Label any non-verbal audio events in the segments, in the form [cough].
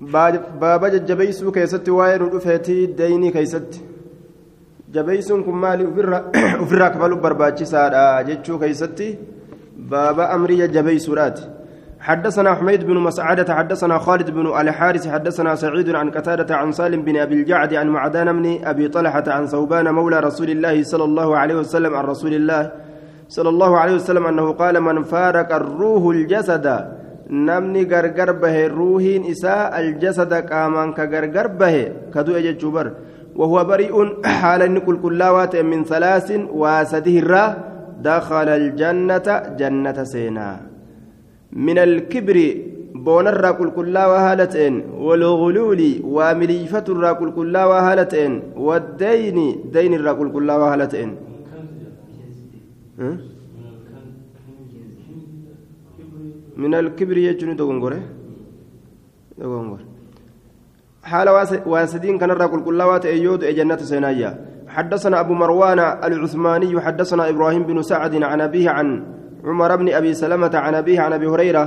baaba jajjabeeysuu keessatti waa'ee nu dhufeetii deeynii keessatti. Jabeeysuun kun maali? Ofirraa [clears throat] kafaluuf barbaachisaadha jechuu keessatti baaba amrii jajjabeeysuudhaati حدثنا حميد بن مسعدة حدثنا خالد بن الحارث حدثنا سعيد عن قتادة عن سالم بن أبي الجعد عن معدان بن أبي طلحة عن ثوبان مولى رسول الله صلى الله عليه وسلم عن رسول الله صلى الله عليه وسلم أنه قال من فارق الروح الجسد namni gargar bahe ruuhiin isaa aljasada qaamaan ka gargar bahe ka du'e jechuu bar wahuwa bari'uun haala inni qulqullaawaa ta'e min salaasin waa sadihirraa dakhala aljannata jannata seenaa min alkibri boonarraa qulqullaawaa haala ta'een walguluuli waa miliifaturraa qulqullaawaa haala ta'een waddeyni deynirraa qulqullaawaa haala ta'een من الكبر يجن دغنغره دغنغره حال واسدين كان الرجل كلوات أيود جنة سينايا. حدثنا أبو مروان العثماني حدثنا إبراهيم بن سعد عن أبيه عن عمر بن أبي سلمة عن أبيه عن أبي هريرة.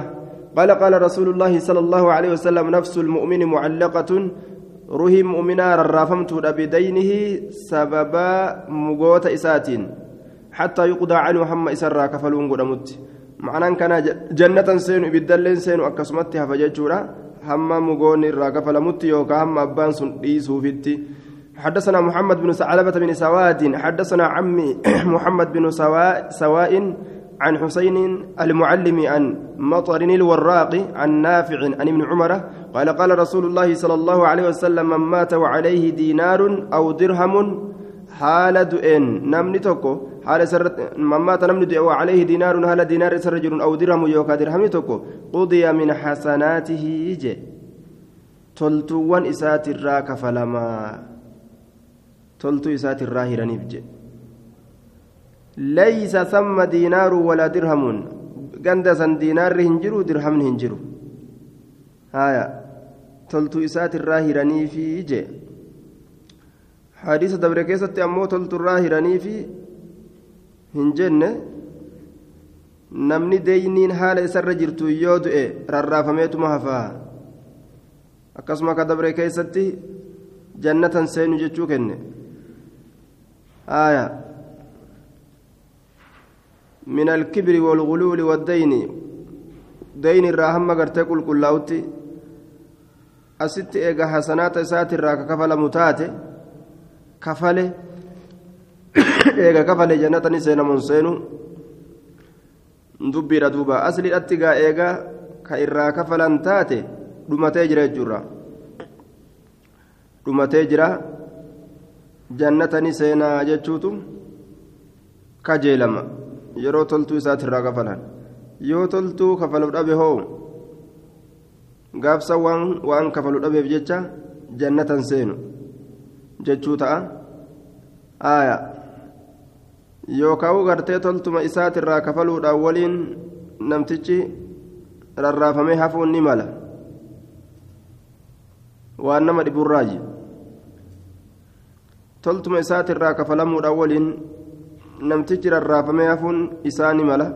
قال قال رسول الله صلى الله عليه وسلم نفس المؤمن معلقة رهي مؤمنا رافمت بدينه سببا مغوت إساتين. حتى يقضى عنه هم اسرا كفلون قدمت. معنى كان جنة سين بدلين سين أكسمت هفججورا هم مغون الراكف لمت يوكا هم أبان سنديسو فيتي حدثنا محمد بن ثعلبة بن سواد حدثنا عمي محمد بن سواء سواء عن حسين المعلم عن مطر الوراق عن نافع عن ابن عمر قال قال رسول الله صلى الله عليه وسلم من مات وعليه دينار أو درهم حال دؤن نمني توكو حال سرت ممات نمني دؤ وعليه دينار حال دينار سرجل أو درهم يوكا درهم توكو قضي من حسناته جي. تلتوان إسات الراك فلما. تلتو إسات الراهرة نبجي ليس ثم دينار ولا درهم. غندا دينار هنجرو درهم هنجرو. هايا. تلتو إسات الراهرة في جي. حديث دبر كيست أمو تلت الراهراني في هنجن namni deeyniin haala isarra jirtu yoo du'e rarraafameetuma hafaa akkasuma ka dabre keessatti jannatan seenu jechuu kenne aya min alkibri waalguluuli waddayni deyni irraa hamma gartee qulqullaa'utti asitti eega hasanaata isaatirraa ka kafalamu taate kafale [coughs] eega kafale jannatani seenamuun seenu. Dubbiidha duuba. Asliidhatti gaa eega ka irraa kafalan taate dhumatee jira jechuurra dhumatee jira. Jannatani seenaa jechuutu kajeelama yeroo toltuu isaati irraa kafalan yoo toltuu kafalu dhabe hoo? Gaafsa waan waan kafalu dhabeef jecha jannatan seenu. Jechuu ta'a. Aaya yookaan gartee toltuma isaatirraa kafaluudhaan waliin namtichi rarraafamee hafuun ni mala waan nama dhiburraaji toltuma isaatirraa kafalamuudhaan waliin namtichi rarraafamee hafuun isaa ni mala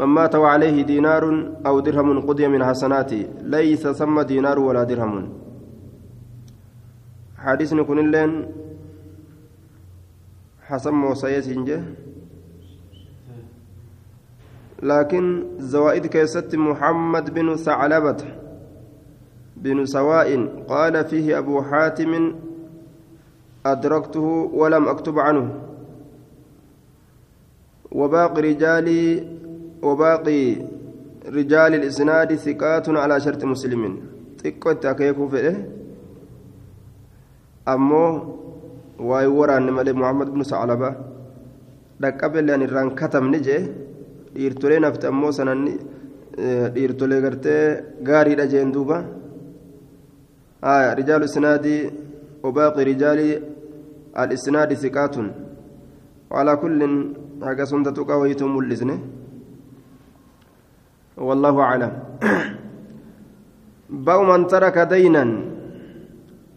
من مات وعليه دينار أو درهم قضي من حسناته ليس ثم دينار ولا درهم حديث نكون اللين حسن موسى جه لكن زوائد كيست محمد بن ثعلبة بن سواء قال فيه أبو حاتم أدركته ولم أكتب عنه. وباقي رجال وباقي رجال الإسناد ثقات على شرط مسلم. xiqqootti akeekuu fedhe ammoo waa'ee waraanne malee muhammad bin sacalaba dhaqqabeelleen irraan katabne jee dhiirtolee nafte ammoo sananni dhiirtolee gartee gaariidha jeen duuba رجال الإسناد وباقي رجال الإسناد ثقات وعلى كل حاجة سنتك ويتم الإذن والله أعلم باب من ترك دينا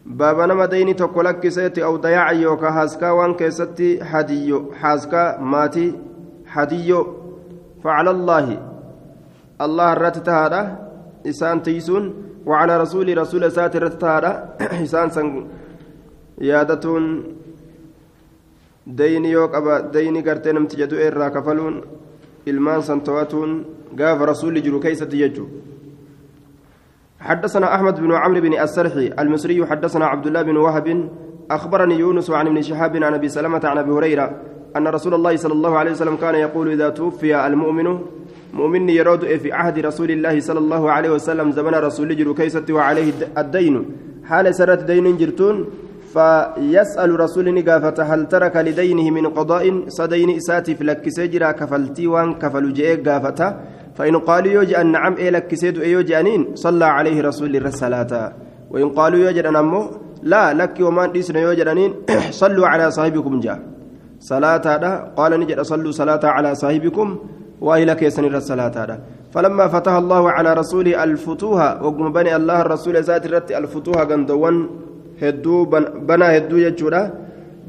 باب نما ديني تقولك سيتي أو ضياع يوكا حاسكا وان كيستي حديو حاسكا ماتي حديو فعلى الله الله الرات تهادا إسان تيسون وعلى رسول رسول ساتر التارة إسان سن يادتون ديني يوك أبا ديني قرتين امتجدو إرا كفلون san to'atuun gaafa rasuulli jiru keeysatti jechuudha حدثنا أحمد بن عمرو بن السرحي المصري حدثنا عبد الله بن وهب أخبرني يونس عن ابن شهاب عن أبي سلمة عن أبي هريرة أن رسول الله صلى الله عليه وسلم كان يقول إذا توفي المؤمن مؤمن يرود في عهد رسول الله صلى الله عليه وسلم زمن رسول جرو كيست وعليه الدين. حال سرت دين جرتون فيسأل رسول نقافة هل ترك لدينه من قضاء؟ صدين إساتي في لك سجرا كفلتي وان كفل جئ قافته فإن قالوا يوجد نعم لك سيد إيه أنين؟ صلى عليه رسول الرسالات وإن قالوا يوجد أمه لا لك وما ديسنا يوجد أنين؟ [clears throat] صلوا على صاحبكم جاء. صلاة هذا قال نجد صلوا صلاة على صاحبكم وإلى كيسن الرسالات هذا. فلما فتح الله على رسوله الفتوها وقم بني الله الرسول ذات الرت الفتوها قندوان hedduu banaa hedduu jechuudha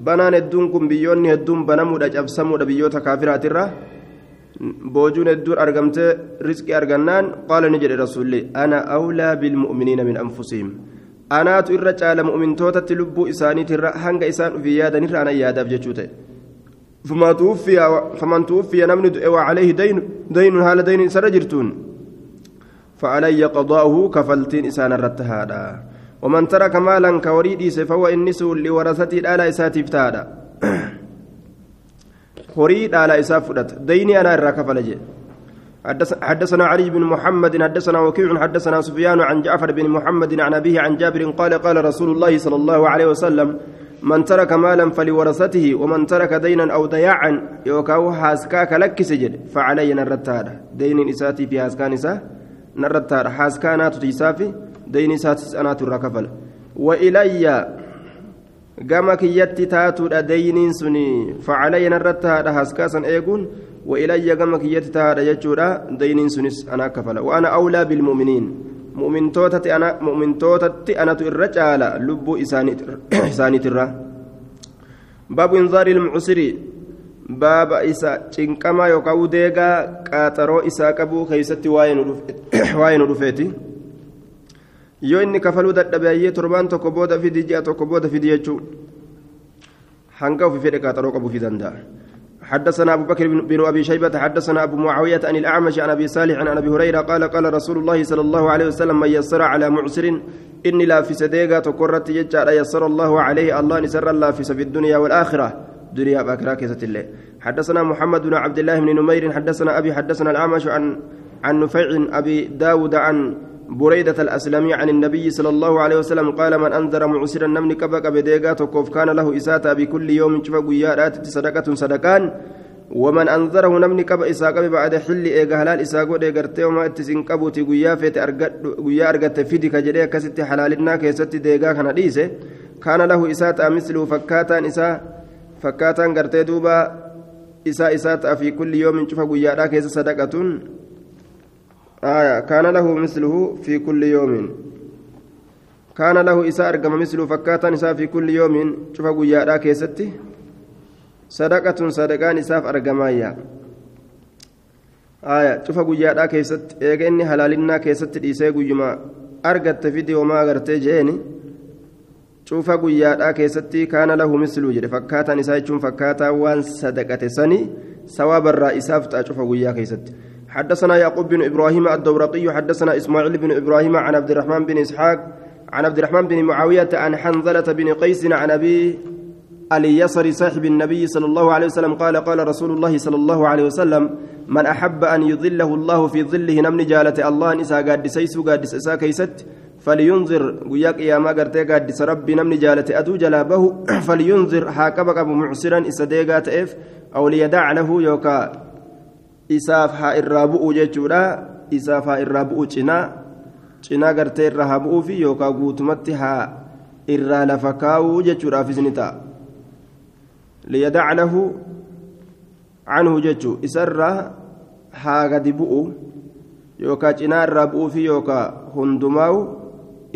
banaan hedduun kun biyyoonni hedduun banamuudha cabsamuudha biyyoota kaafiraatirra boojuun hedduun argamtee riskii argannaan qaala ni jedhe rasuulli ana awlaa bilmu'miniina min anfusihim anaatu irra caala mu'mintootatti lubbuu isaaniitirra hanga isaan ufii yaadanirra ana yaadaaf jechuu ta'e faman tuwuffiya namni du'e waa calayhi daynun haala daynin isarra jirtuun فعلي قضاؤه كفلتين إسان الرتهادا ومن ترك مالا كوريديس فهو إنس لورثته الآلة إساتي فتادا هريد آلة إسافدت ديني أنا الراكف لجي حدثنا علي بن محمد حدثنا وكيع حدثنا سفيان عن جعفر بن محمد عن أبيه عن جابر قال قال رسول الله صلى الله عليه وسلم من ترك مالا فلورثته ومن ترك دينا أو ضياعا يوكاو حاسكاك لك سجد فعلي نرتادا دين إساتي في حاسكان إسا نرتادا حاسكانات تيسافي ديني ساتس أنا ترى كفل وإلي gama kiyyatti taatuudha dayniin suni facalaya narratti haadha haskaasan eeguun تهذا يجورا دينين سنس أنا كفلا وأنا أولى بالمؤمنين مؤمن توتتي أنا مؤمن توتتي أنا الرجال لب إساني ترى باب إنذار المعسر باب إسا تنكما يقاو ديغا قاترو إسا كبو خيستي واين رفيتي yoo inni kafaluu dadhabeeyyee torbaan tokko booda fidi ji'a tokko booda fidi jechuun hanga ofii fedhe qaaxaroo qabuu danda'a. حدثنا أبو بكر بن أبي شيبة حدثنا أبو معاوية عن الأعمش عن أبي صالح عن أبي هريرة قال قال رسول الله صلى الله عليه وسلم من يسر على معسر إني لا في سديقة تقرت يجعل يسر الله عليه الله نسر الله في في الدنيا والآخرة. دنيا بأكرا كيسة الله. حدثنا محمد بن عبد الله بن نمير حدثنا أبي حدثنا الأعمش عن عن نفيع أبي داود عن بريدة الأسلمي عن النبي صلى الله عليه وسلم قال من أنذر معسرا نمني كبك بديغا تكوف كان له إساتا بكل يوم شفا قيارات صدقة صدقان. ومن أنذره نمني كب إساقا بعد حل إيغا هلال إساقو ديغرتي وما اتسين كبوتي قيا فيت قيا أرغت فيدي كجري كست حلالنا كيست ديغا كان ديسة. كان له إساتا مثل فكاتا إسا فكاتا غرتي دوبا إسا إساتا في كل يوم شفا قيارات كيس صدقة. آية كان له مثله في كل يوم كان له إساء أرقم مثله فكاتا إساء في كل يوم شوف قيادا كيستي صدقة صدقان إساء أرقمايا آية شوف قيادا كيست إيغني حلالنا كيست إيساء قيما أرقت فيدي وما أغرتي جيني شوف قيادا كيستي كان له مثله جري فكاتا إساء فكاتا وان صدقة سني سواب الرئيساف تشوف قيا كيستي حدثنا يعقوب بن إبراهيم الدورقي حدثنا إسماعيل بن إبراهيم عن عبد الرحمن بن إسحاق عن عبد الرحمن بن معاوية عن حنظلة بن قيس عن أبي اليسر صاحب النبي صلى الله عليه وسلم قال قال رسول الله صلى الله عليه وسلم من أحب أن يظله الله في ظله نمن جالة الله نسا قاد سيسو قاد سيسا كيست فلينظر وياك يا ما قرتي قاد ربي نمن جالة أدو جلابه [clears throat] فلينظر هاكبك أبو معسرا اسديقات إف أو ليدع له يوكا isaaf haa irraa bu'u jechuudha. Isaaf haa irraa bu'u cinaa cinaa gartee irraa haa bu'uufi yookaan guutumatti haa irraa lafa kaa'uu jechuudhaaf isni ta'a. Liyadac lahu canhu jechuu isarraa haa gadi bu'u yookaan cinaa irraa bu'uufi yookaan hundumaa'u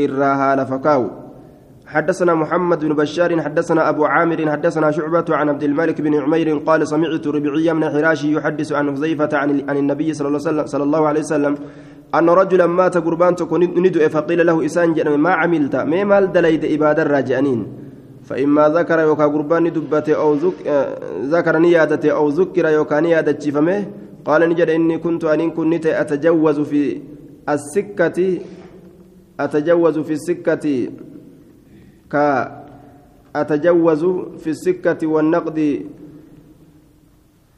irraa haa lafa kaa'u حدثنا محمد بن بشار حدثنا أبو عامر حدثنا شعبة عن عبد الملك بن عمير قال سمعت ربيعي بن حراشي يحدث عن حذيفة عن, عن النبي صلى الله, وسلم صلى الله عليه وسلم أن رجلا مات قربان تكون ندؤ فقيل له إسان ما عملت؟ ما مال دليد إبادة الراجعين فإما ذكر يوكا قربان دبته أو ذك ذكر نيادته أو ذكر يوكا نيادة شفمه قال نجد إني كنت أن كنت أتجوز في السكة أتجوز في السكة ك أتجوز في السكة والنقد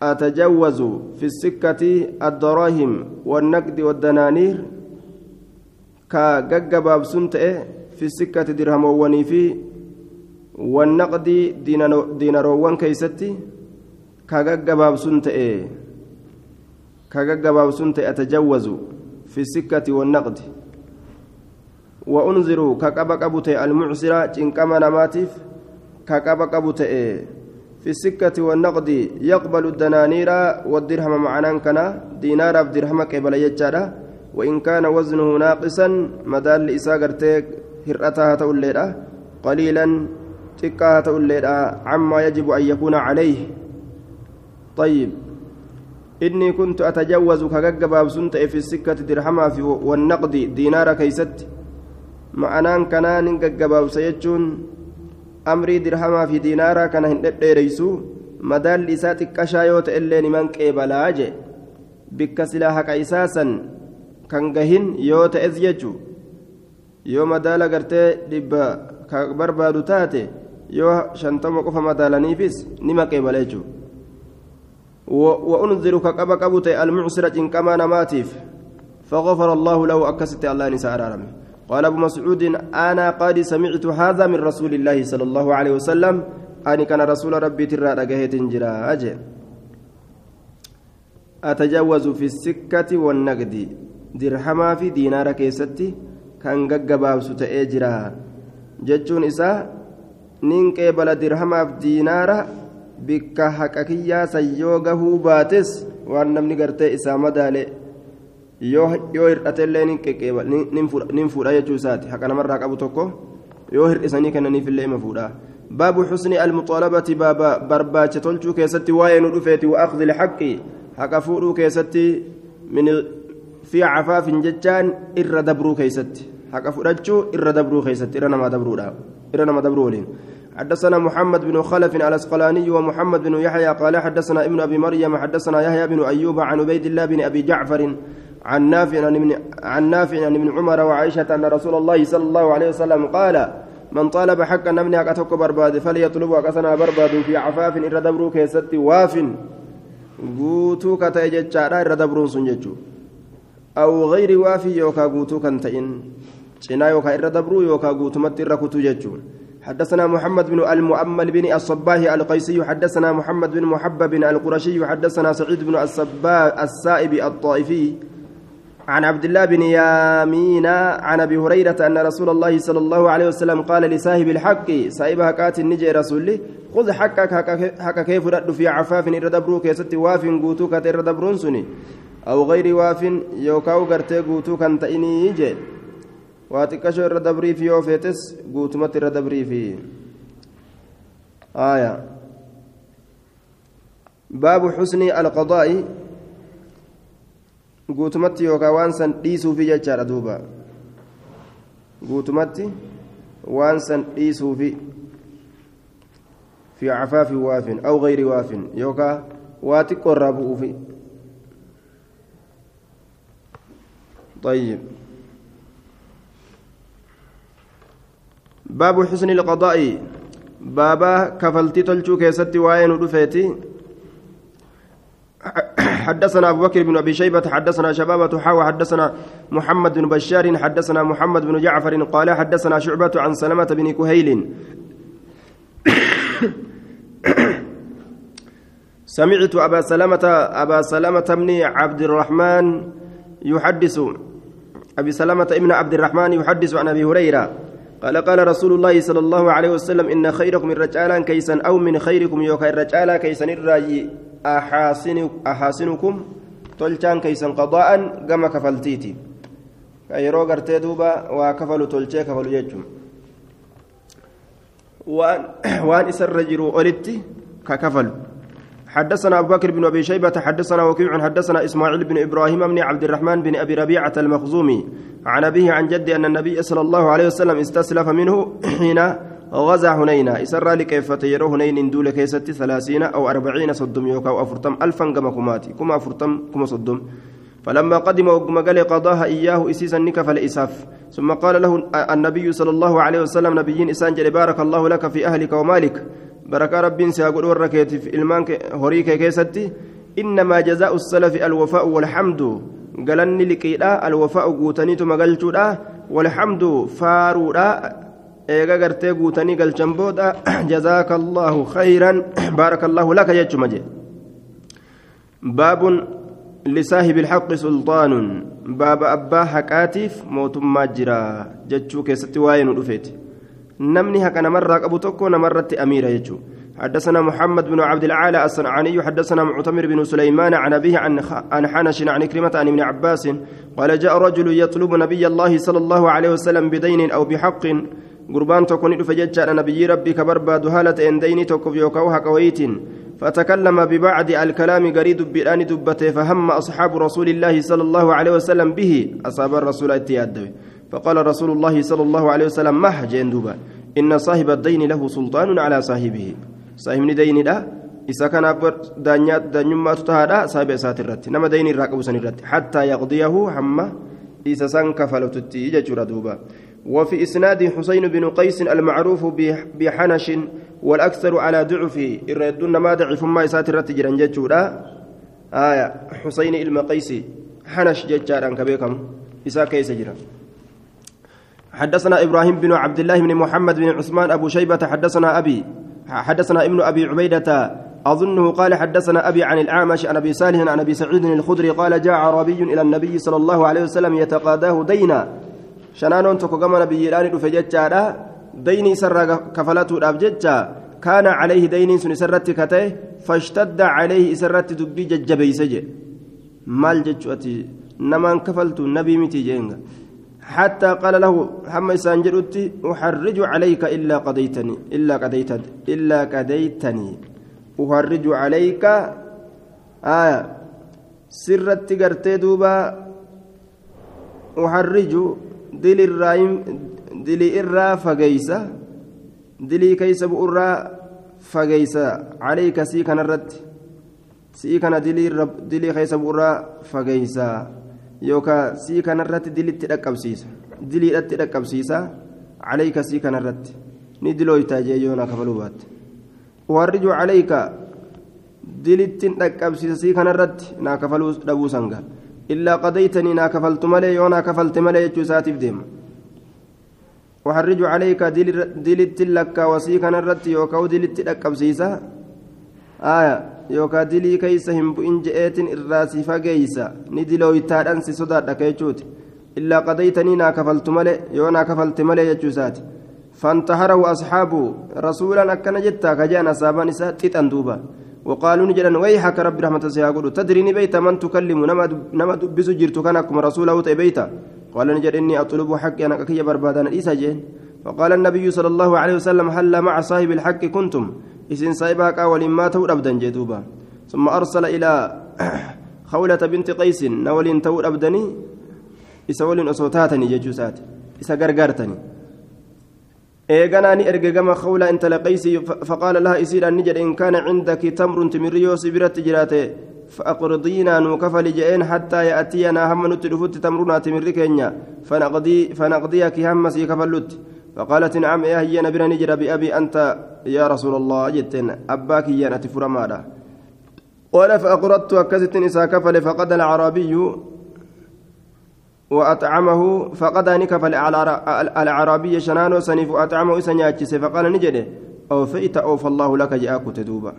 أتجوز في السكة الدراهم والنقد والدنانير كججباب سنتئ في السكة درهم في والنقد ديناروان كيستي كججباب سنتئ كججباب سنتئ أتجوز في السكة والنقد وأنذر كقبق أبوتي المعسرة إن نماتيف كقبق أبوتي في السكة والنقد يقبل الدنانير والدرهم معنان كنا دينار بدرهم قبل يجارة. وإن كان وزنه ناقصا مدال إساقرتك هرأتها توليرا قليلا تكاها توليرا عما يجب أن يكون عليه. طيب. إني كنت أتجوز كجباب سنت في السكة درهما والنقد دينار كيست. معنان كنا نجباب سيجون amrii dirhamaa fi diinaaraa kana hin dhedheereysu madaalli isaa xiqqashaa yoo ta'e illee niman qeebalaa jee bikka silaa haqa isaa san kan gahin yoo ta'es jechu yoo madaala gartee dhibba ka barbaadu taate yoo shantama qofa madaalaniifis nima qeebala jechuudha وأنذر كقبا قبوت المعسرة إن كما نماتيف فغفر الله له أكست الله نساء رمي قال أبو مسعود أنا قد سمعت هذا من رسول الله صلى الله عليه وسلم. أني كان رسول ربي ترى رجهت جرا أجل أتجاوز في السكة والنقد. درهما في دينار كيستي كان جباب ستأجرا جرا جتون إساء نين درهما في دينار. kiyyaa sayyoo gahuu baates waan namni gartee isaa madaale yoo hir'atellee nin fuudha jechuu isaati haqa namarraa qabu tokko yoo hir'isanii kennaniifillee ima fuudha baabu xusni almuxaalabati baaba barbaacha tolchuu keessatti waa'ee nu dhufeeti waaqdi ilxaqi haqa fuudhuu keessatti fi cafaafin jechaan irra dabruu keessatti haqa fudhachuu irra dabruu keessatti irra nama dabruudha irra nama dabruu waliin حدثنا محمد بن خلف الأسقلاني ومحمد بن يحيى قال حدثنا ابن أبي مريم حدثنا يحيى بن أيوب عن عبيد الله بن أبي جعفر عن نافع عن نافع عن ابن عمر وعائشة أن رسول الله صلى الله عليه وسلم قال من طالب حقا نمني أكتك برباد فليطلب أكسنا برباد في عفاف إن ردبرو كيست واف. jechaadha irra dabruun sun jechuu aw gayri waafii yookaa guutuu kan ta'in cinaa yookaa irra dabruu yookaa guutumatti irra kutuu jechuun حدثنا محمد بن المؤمل بن الصباه القيسي حدثنا محمد بن محبب القرشي حدثنا سعيد بن السائب الطائفي عن عبد الله بن يامين عن أبي هريرة أن رسول الله صلى الله عليه وسلم قال لصاحب الحق صاحب حقات النجي رسولي خذ حقك حق كيف رد في عفاف اردبرو كيست واف غوتو كت اردبرون سني. أو غير واف يوكاو غرتي غوتو كان تاني يجي. واتكشو اردبري في يوفيتس غوتمت اردبري في. آية. باب حسن القضاء. Guutumatti yookaan waan san dhiisuufi jechaadha duuba guutumatti waan san dhiisuufi fi cafaafi waafin aw gayri waafin yookaan waa xiqqoo irraa bu'uufi طيب باب حسن القضاء بابا كفلتي تلشو كيستي وين ودفيتي حدثنا أبو بكر بن أبي شيبة حدثنا شبابة حاوى حدثنا محمد بن بشار حدثنا محمد بن جعفر قال حدثنا شعبة عن سلمة بن كهيل. [coughs] سمعت أبا سلمة أبا سلمة بن عبد الرحمن يحدث أبي سلمة ابن عبد الرحمن يحدث عن أبي هريرة. قال قال رسول الله صلى الله عليه وسلم إن خيركم الرجال كيسا أو من خيركم يوكا الرجال كيسا الراجي. أحاسنكم تلشان كيسا قضاء كما كفلتيتي. yeroo gartee duuba waa kafalu tolchee kafalu jechuun waan isarra jiru olitti حدثنا أبو بكر بن أبي شيبة حدثنا وكيع حدثنا إسماعيل بن إبراهيم بن عبد الرحمن بن أبي ربيعة المخزومي عن أبيه عن جدي أن النبي صلى الله عليه وسلم استسلف منه [coughs] حين غزا هنينا. إسرى لكيف يرو هنين دول كيستي ثلاثين أو أربعين صدم يوكا أو أفرتم ألفا كما كماتي. كما أفرتم كما صدم. فلما قدم وقم قال قضاها إياه إسيسا نك فالإساف ثم قال له النبي صلى الله عليه وسلم نبيين إسان بارك الله لك في أهلك ومالك. بركة رب سيقول وركيت في إلمانك هريك كيستي إنما جزاء السلف الوفاء والحمد. قالني لكيدا الوفاء قوتني تمقلتودا والحمد فارودا. Eega gartee guutanii galchan booda jazaaka allaahu khayran baaraka allaahu laka jechuma je baabun lisaahibi ilxaqi sulxaanun baaba abbaa haqaatiif mootummaa jira jechuu keessatti waa'ee nu dhufeeti namni haqa namarraa qabu tokko namarratti amiira jechuu حدثنا محمد بن عبد العالى الصنعاني حدثنا معتمر بن سليمان عن أبيه عن عن حنش عن كلمة عن ابن عباس قال جاء رجل يطلب نبي الله صلى الله عليه وسلم بدين أو بحق قربان تكون فججا نبي ربي كبرباد هالة اندين تكف يوكو حكويت فتكلم ببعض الكلام قريد بلان دبته فهم أصحاب رسول الله صلى الله عليه وسلم به. أصاب الرسول اتياد. فقال رسول الله صلى الله عليه وسلم مه جندوبا إن صاحب الدين له سلطان على صاحبه. صاحب دين له إذا كان دانيات دانيما تتهادى صاحب إسات الرت. نما دين الراقب سن حتى يقضيه حمى إذا سان كفلت تيجا دوبا. وفي إسناد حسين بن قيس المعروف بحنش والأكثر على ضعفه إردون ما ضعف ما يساتر تجران جتشورا. آية حسين إلما قيس حنش جتشارا كبيكم إسا كيس حدثنا إبراهيم بن عبد الله بن محمد بن عثمان أبو شيبة حدثنا أبي حدثنا ابن أبي عبيدة أظنه قال حدثنا أبي عن الأعمش عن أبي صالح عن أبي سعيد الخدري قال جاء عربي إلى النبي صلى الله عليه وسلم يتقاضاه دينا. Shanaanoon tokko gama nabiyyiidhaan dhufe jechaadha dayni isarraa kafalatuudhaaf jecha kaana calayhi dayniin sun isarratti kate fashtadda calayhi isarratti dubbii jajjabeeyse je maal jechuu ati namaan kafaltu nabii miti jeenga حتى قال له حما إسان جرؤتي أحرج عليك إلا قضيتني إلا قضيت إلا قضيتني أحرج عليك آية سرت قرتي دوبا أحرج dilii irraa fageysa dilii keeysa bu'urraa fageysa calayka sii kanarratti sii kana dilii keeysa bu'urraa fageysa yookaan sii kanarratti dilitti dhaqqabsiisa diliidhatti dhaqqabsiisa calayka sii kanarratti ni dilooytaa jee yoona kafaluu baatte warriju calayka dilittiin dhaqqabsiisa sii kanarratti naa kafaluu dhabuu sangaa إلا قضيتني نا كفلت ملي يونا كفلت ملي يجوساتف ديم. وحرج عليك دلت لك وسيكا نرت يوكا دلت لك بسيسا آية يوكا دلي كيس هم بإن جئت الراسي فقيسا ندلو يتادن سي صداد كيجوت إلا قضيتني نا كفلت ملي يونا كفلت ملي يجوسات فانتهره أصحابه رسولا أكن جتا كجانا سابان تتندوبا. وقالوا نجلا ويحك رب رحمة سيقول تدريني بيت من تكلم نما دبس جرت كان كما رسوله بيتا. قال نجل إني أطلب حقي أنا كي بربادان إيسا جين. فقال النبي صلى الله عليه وسلم هل مع صاحب الحق كنتم؟ إسن صاحبك ولما تور أبدا جدوبا ثم أرسل إلى [clears throat] خولة بنت قيس نول تور أبدني إسا أصوتاتني ججوسات إسا غرغرتني eeganaa ni erge gama khawla intala qaysi faqaala laha isiidhaan ni jedhe in kaana cindaki tamrun timirri yoo si biratti jiraate فأقرضينا نكفل جئين حتى يأتينا هم نتلفت تمرنا تمر كينيا فنقضي فنقضيك هم سي كفلت فقالت نعم يا هي نبرا نجر بأبي أنت يا رسول الله جتن أباك يا نتفر ماذا قال فأقرضت أكست نساء كفل فقد العربي وأطعمه فقد نكف العربي شنانو سنيف أطعمه سنياتشس فقال نجده أوفيت أوفى الله لك جاءك تدوبا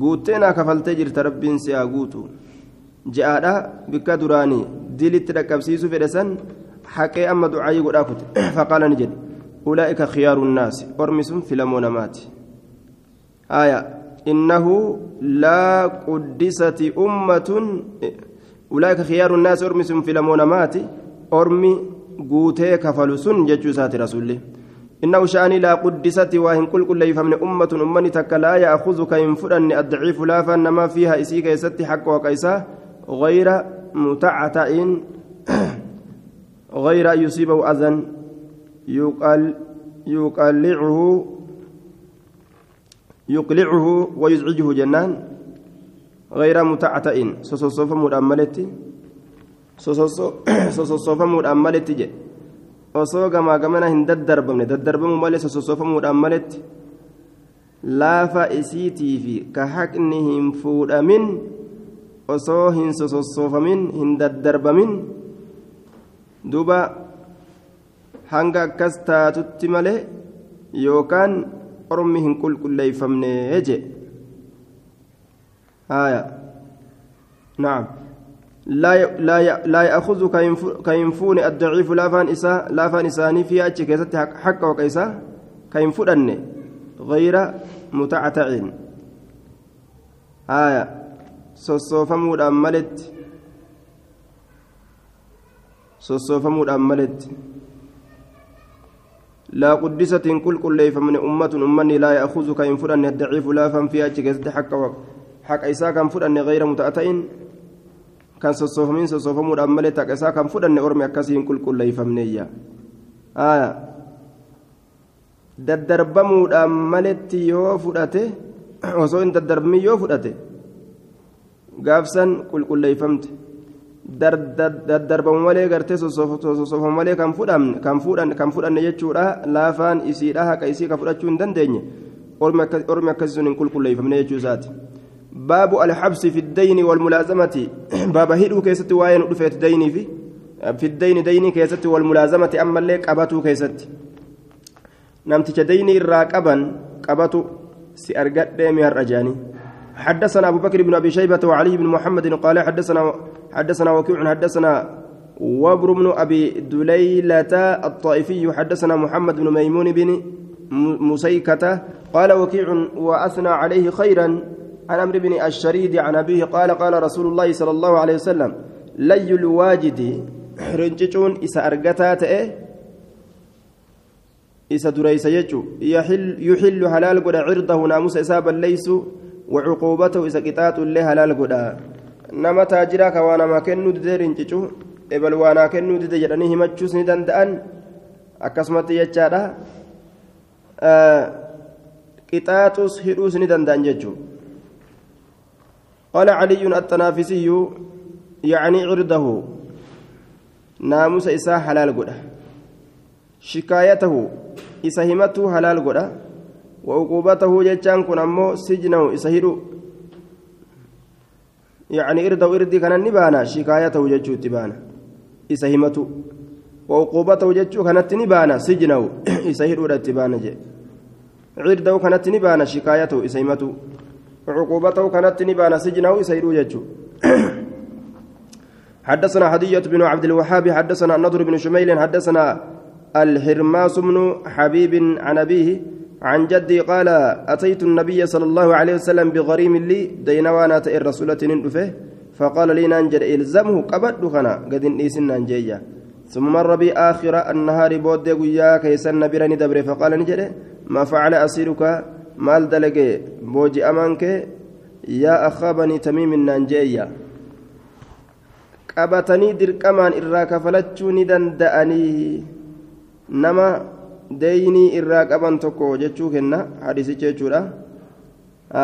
guutteenaa kafaltee jirta rabbiin si haa guutu je'aadha bikka duraanii dilitti dhaqqabsiisuu fedhe san haqee amma ducaayii godhaa kute faqaala ni jedhe ulaa'ika khiyaaru nnaasi ormi sun filamoo ulaa'ika khiyaaru nnaasi ormi sun filamoo namaati ormi guutee kafalu sun jechuu isaati rasulli إنه شأني لا قدست وإن كل كل يفهم أمة أمني تك لا يأخذك إن فرن الضعيف لا فإنما فيها إسيك يستي حق وكيسا غير متعتع غير أن يصيبه أذى يقال يقلعه يقلعه ويزعجه جنان غير متعتع سوسوسوف مؤملتي سوسوسوف مؤملتي جي osoo gamaa gamana hin daddarbamne daddarbamuu malee sossofamuudhaan maletti laafa isiitii fi ka haqni hin fuudhamin osoo hin sosossoofamin hin daddarbamin duuba hanga akkas taatutti malee yookaan ormi hin qulqulleeyfamne je haya naam لا لا لا يأخذ كينفون الضعيف لا فان إسا لا فان إساني في أتش كيست حق وكيسا. كينفون غير متعتع آية. سوسوفمود أملت سوسوفمود أملت لا قدست كل كل فمن أمة أمني لا يأخذ كينفون الضعيف لا فان في أتش كيست حق حق إسا كينفون غير متعتع kan sossoofamin sossoofamuudhaan malee taqa isaa kan fudhanne ormi akkasiin qulqulleeyfamneeyya daddarbamuudhaan maletti yoo fudhate osoo hin daddarbamin yoo fudhate gaafsan qulqulleeyfamte daddarbamu malee gartee sossoofamu malee kan fudhanne kan fudhanne jechuudha laafaan isiidha haqa isii ka fudhachuu hin dandeenye ormi akkasii sun hin qulqulleeyfamne jechuu isaati. باب الحبس في الدين والملازمة. [clears throat] باب هيدو كيست واين دفيت ديني في في الدين ديني كيست والملازمة. أما اللي قبتو كيست نمتج ديني الراقبا قبتو سأرقد ديمي الرجاني حدثنا أبو بكر بن أبي شيبة وعلي بن محمد قال حدثنا حدثنا وكيع حدثنا وابر بن أبي دليلة الطائفي. حدثنا محمد بن ميمون بن مسيكة. قال وكيع وأثنى عليه خيرا عن عمرو بن الشريد عن أبيه قال قال رسول الله صلى الله عليه وسلم لي الواجد رنجتون إسا أرقتات إسا دريس يجو يحل, يحل حلال قد عرضه ناموس إسابا ليس وعقوبته إسا قطات اللي حلال قد نما تاجراك وأنا ما كنو دي رنجتو إبل وأنا كنو دي جراني همتشوس ندندأن akkasumatti jechaadha qixaaxus hidhuus ni danda'an jechuudha قال علي التنافسي يعني عرضه. ناموس إساء حلال قد شكايته إسهمته حلال قد وعقوبته جتان كن أمو سجنه إسهدو يعني إرده إردي كان نبانا شكايته جتشو تبانا. إسهمته وعقوبته جتشو كانت نبانا سجنه [coughs] إسهدو رتبانا جي. عرده كانت نبانا شكايته إسهمته عقوبته كانت نبان سجنه سيدو يجو. [coughs] حدثنا هدية بن عبد الوهاب حدثنا النضر بن شميل حدثنا الحرماس بن حبيب عن أبيه عن جدي قال أتيت النبي صلى الله عليه وسلم بغريم لي دينوانا تئر رسولة ننفه فقال لي ننجر إلزمه قبض خنا قد نيسن ننجيا ثم مر بي آخر النهار بود قيا كيسن برني دبر فقال نجر ما فعل أسيرك؟ Maal dalage booji'amaan kee yaa akhaa banii tamiimin naan jeeyya qabatanii dirqamaan irraa kafalachuu ni danda'anii nama deeynii irraa qaban tokko jechuu kenna hadisicha jechuudha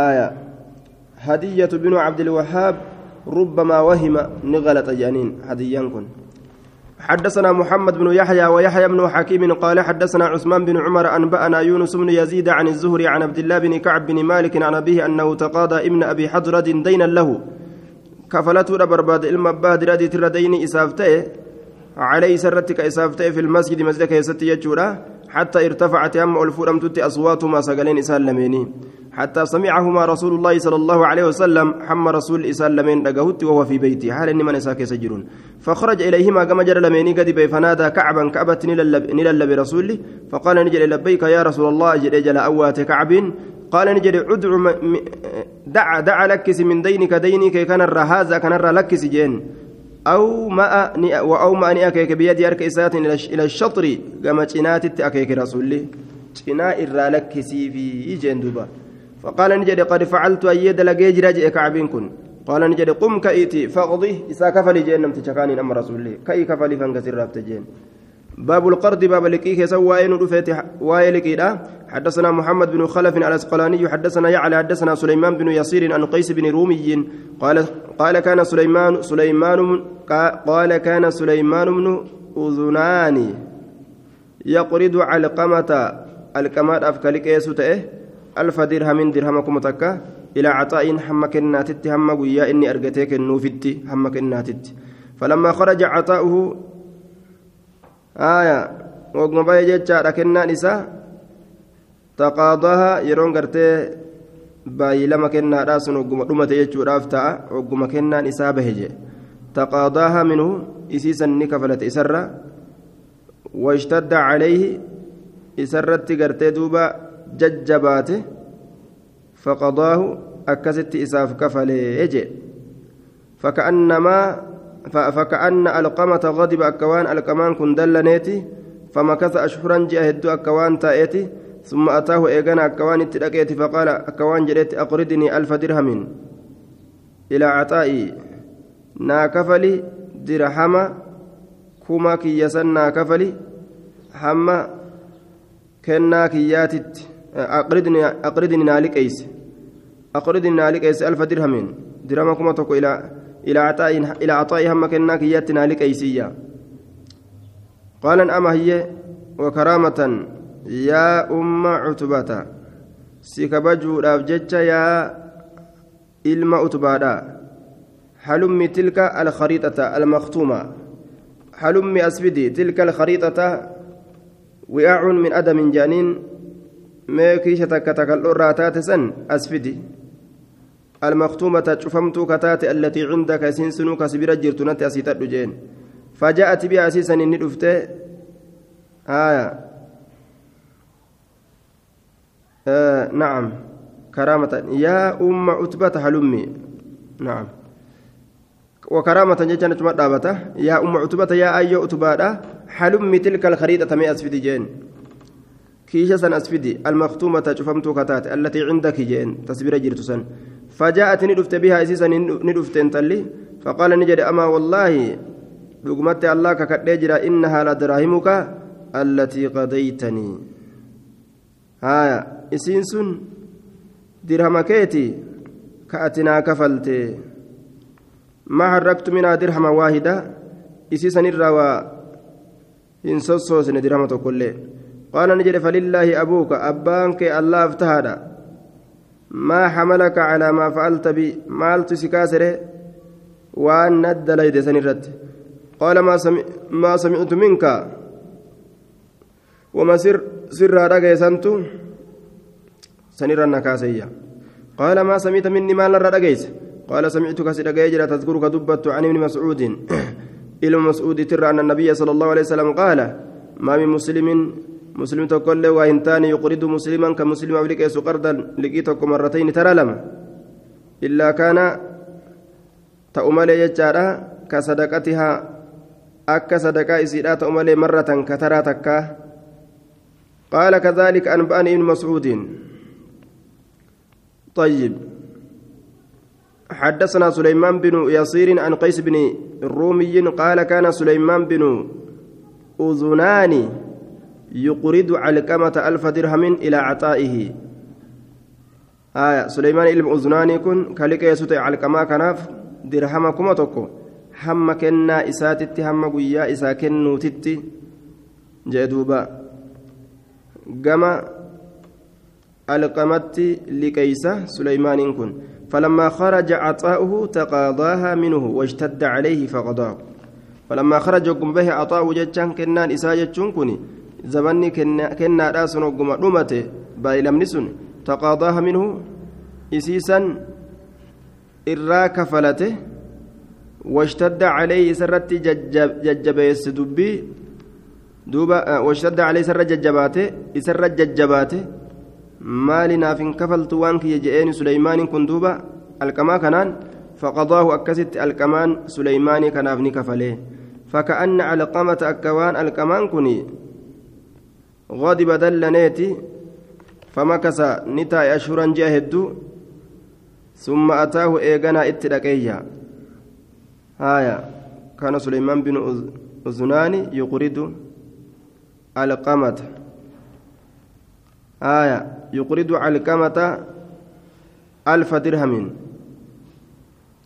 aya hadiyatu binu cabdilwahaab ربما وهم نغلط جانين هديان كن حدثنا محمد بن يحيى ويحيى بن حكيم قال حدثنا عثمان بن عمر أنبأنا يونس بن يزيد عن الزهري عن عبد الله بن كعب بن مالك عن أبيه أنه تقاضى ابن أبي حضرة دينا له. كفلته برباد إلما بادرة ترى دين إسافته عليه سرتك إسافته في المسجد مسجدك يستي يجورا. حتى ارتفعت أم ألفورم تتي أصواتهما سقلين إسالميني حتى سمعهما رسول الله صلى الله عليه وسلم حم رسول إسالمين دقهت وهو في بيتي. حال إن من إساك يسجرون فخرج إليهما كما جرى لميني قد فنادى كعبا كعبة نلل برسولي فقال نجل لبيك يا رسول الله. جل جل أوات كعب. قال نجل ادع دع دع لكس من دينك دينك كان هذا كان لكس جين. أو ما أو ما أني أكيك بيدي أرك إسات إلى الشطر كما تناتت أكيك رسولي. cinaa irraa lakkisiifii jeen duuba فقال نجد قد فعلت أيد لجيج رجع كعب كن. قال نجد قم كأيتي فقضي إسا كفلي جين نمت شكاني أمر رسول الله كأي كفلي فانكسر رابت جين. باب القرض باب لكيك سوى رفيت واي حدثنا محمد بن خلف الأسقلاني حدثنا يعلى حدثنا سليمان بن يصير عن قيس بن رومي قال قال كان سليمان سليمان قال كان سليمان بن أذنان يقرض علقمة الكمال أفكالك يسوته ألف درهم درهمكم تكا إلى عطاء حمك الناتت هم ويا إني أرجتك النوفتي حمك الناتت. فلما خرج عطاؤه آية وقم باي جتشا كنان إسا تقاضاها يرون قرتي باي لما كنا راسن وقم رمت يجو رافتا وقم كنان إسا بهجي تقاضاها منه إسيسا نكفلت إسرة واشتد عليه إسرت قرتي دوبا ججباته فقضاه أكست إساف كفلي يجي فكأنما فكأن القمة غضب أكوان الكمان كن دلنيتي فمكث أشهرا جاء هدو أكوان تأتي ثم أتاه إيغانا أكوان التلقيت فقال أكوان جريت أقرضني ألف درهم إلى عطائي ناكفلي درهم كما كي يسن ناكفلي حما كنا كياتت. أقرضني أقرضني نالك أيس. أقرضني نالك أيس ألف درهم. درهم كما تقول إلى إلى عطاء إلى عطاء هم كناك ياتنا لكيسية قال أما هي وكرامة. يا أم عتبة سكبجو رابجتش يا إلما عتبة حلمي تلك الخريطة المختومة. حلمي أسفدي تلك الخريطة وعاء من أدم جانين. ما كيشتك تكالور راتات سن أسفدي. المختومة شفمت كتات التي عندك سنسنو كسبيرة جرتونة أسيتات جين. فجاءت بها أسيسا إني آية. آه نعم. كرامة. يا أم عتبة حلمي نعم. وكرامة جيشان دابته يا أم عتبة يا أي عتبة حلمي تلك الخريطة مي أسفدي جين. كيشة سن أسفدي. المختومة شفمت كتات التي عندك جين. تسبيرة جرتسن فجاءت ندفت بها إسيسا ندفت انتلي. فقال نجد أما والله لقمت الله ككدجرا إنها لدراهمك التي قضيتني. هايا إسينسون درهم كيتي كأتنا كفلت ما حركت منها درهم واحدة إسيسا الروا إن سوسوسن درهم كله قال نجد فلله أبوك أبانك الله افتهد ما حملك على ما فعلت بي مالت سكاسره وأن ند ليد سنرت قال ما سمع ما سمعت منك وما سر سر رجيسنت سنر النكاسية قال ما سمعت مني ما رجيس قال سمعتك سرجيجرا تذكرك دبت عن ابن مسعود إلى مسعود ترى أن النبي صلى الله عليه وسلم قال ما من مسلم مسلم تقول وإن تاني يقرض مسلما كمسلم أو لكيس قرضا لقيتك مرتين ترى لما إلا كان تأملي يجارا كصدقتها أكا صدقاء إسيرا تأملي مرة كترى تكا قال كذلك أنبأني ابن مسعود. طيب. حدثنا سليمان بن يصير عن قيس بن الرومي قال كان سليمان بن أذناني يقرض علقمة ألف درهم إلى عطائه. آية. سليمان إلم أذناني كن كالك يسوت علقما كناف درهم كما تكو هم كنا إساتت هم قيا إسا كنو تتي جدوبا قما ألقمت لكيسة سليمان كن فلما خرج عطاؤه تقاضاها منه واشتد عليه فقضاه فلما خرج به عطاؤه جتشان كنان إسا جتشون كني zabanni kennaadhaa sun ogguma dhumate baay'ilamni sun taqaadaaha minhu isiisan irraa kafalate washtadda calayhi isarratti jajjabeesse dubbii duuba washtadda calayhi isarra jajjabaate isarra jajjabaate maali naaf hin kafaltu waan kiyya je'eeni suleymaaniin kun duuba alqamaa kanaan faqadaahu akkasitti alqamaan suleymaanii kanaaf ni kafalee faka'anna alqamata akka waan alqamaan kuni غضب دلنيتي فمكث نتاي أشهرا جاهدو ثم أتاه إيغانا اتلقيا آية كان سليمان بن أذنان يقرد القمة آية. يقرد القمة ألف درهم.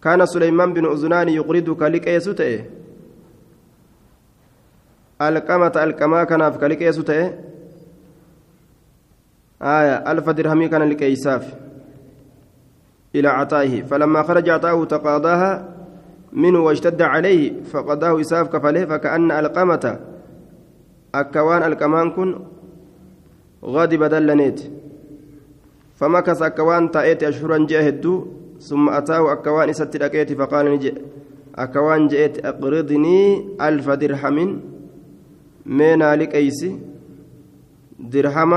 كان سليمان بن أذنان يقرد كالكيس تئه القمة القما كان في كالكيس آية. ألف درهم كان لكيساف. إلى عطائه. فلما خرج عطاؤه تقاضاها منه واشتد عليه فقضاه إساف كفله فكأن القمة أكوان القمان كن غاضب دلنيت فمكث أكوان تأتي أشهرا جاهدو ثم أتاه أكوان إسات لكيت فقال نجي أكوان جئت أقرضني ألف درهم من لكيسي درهم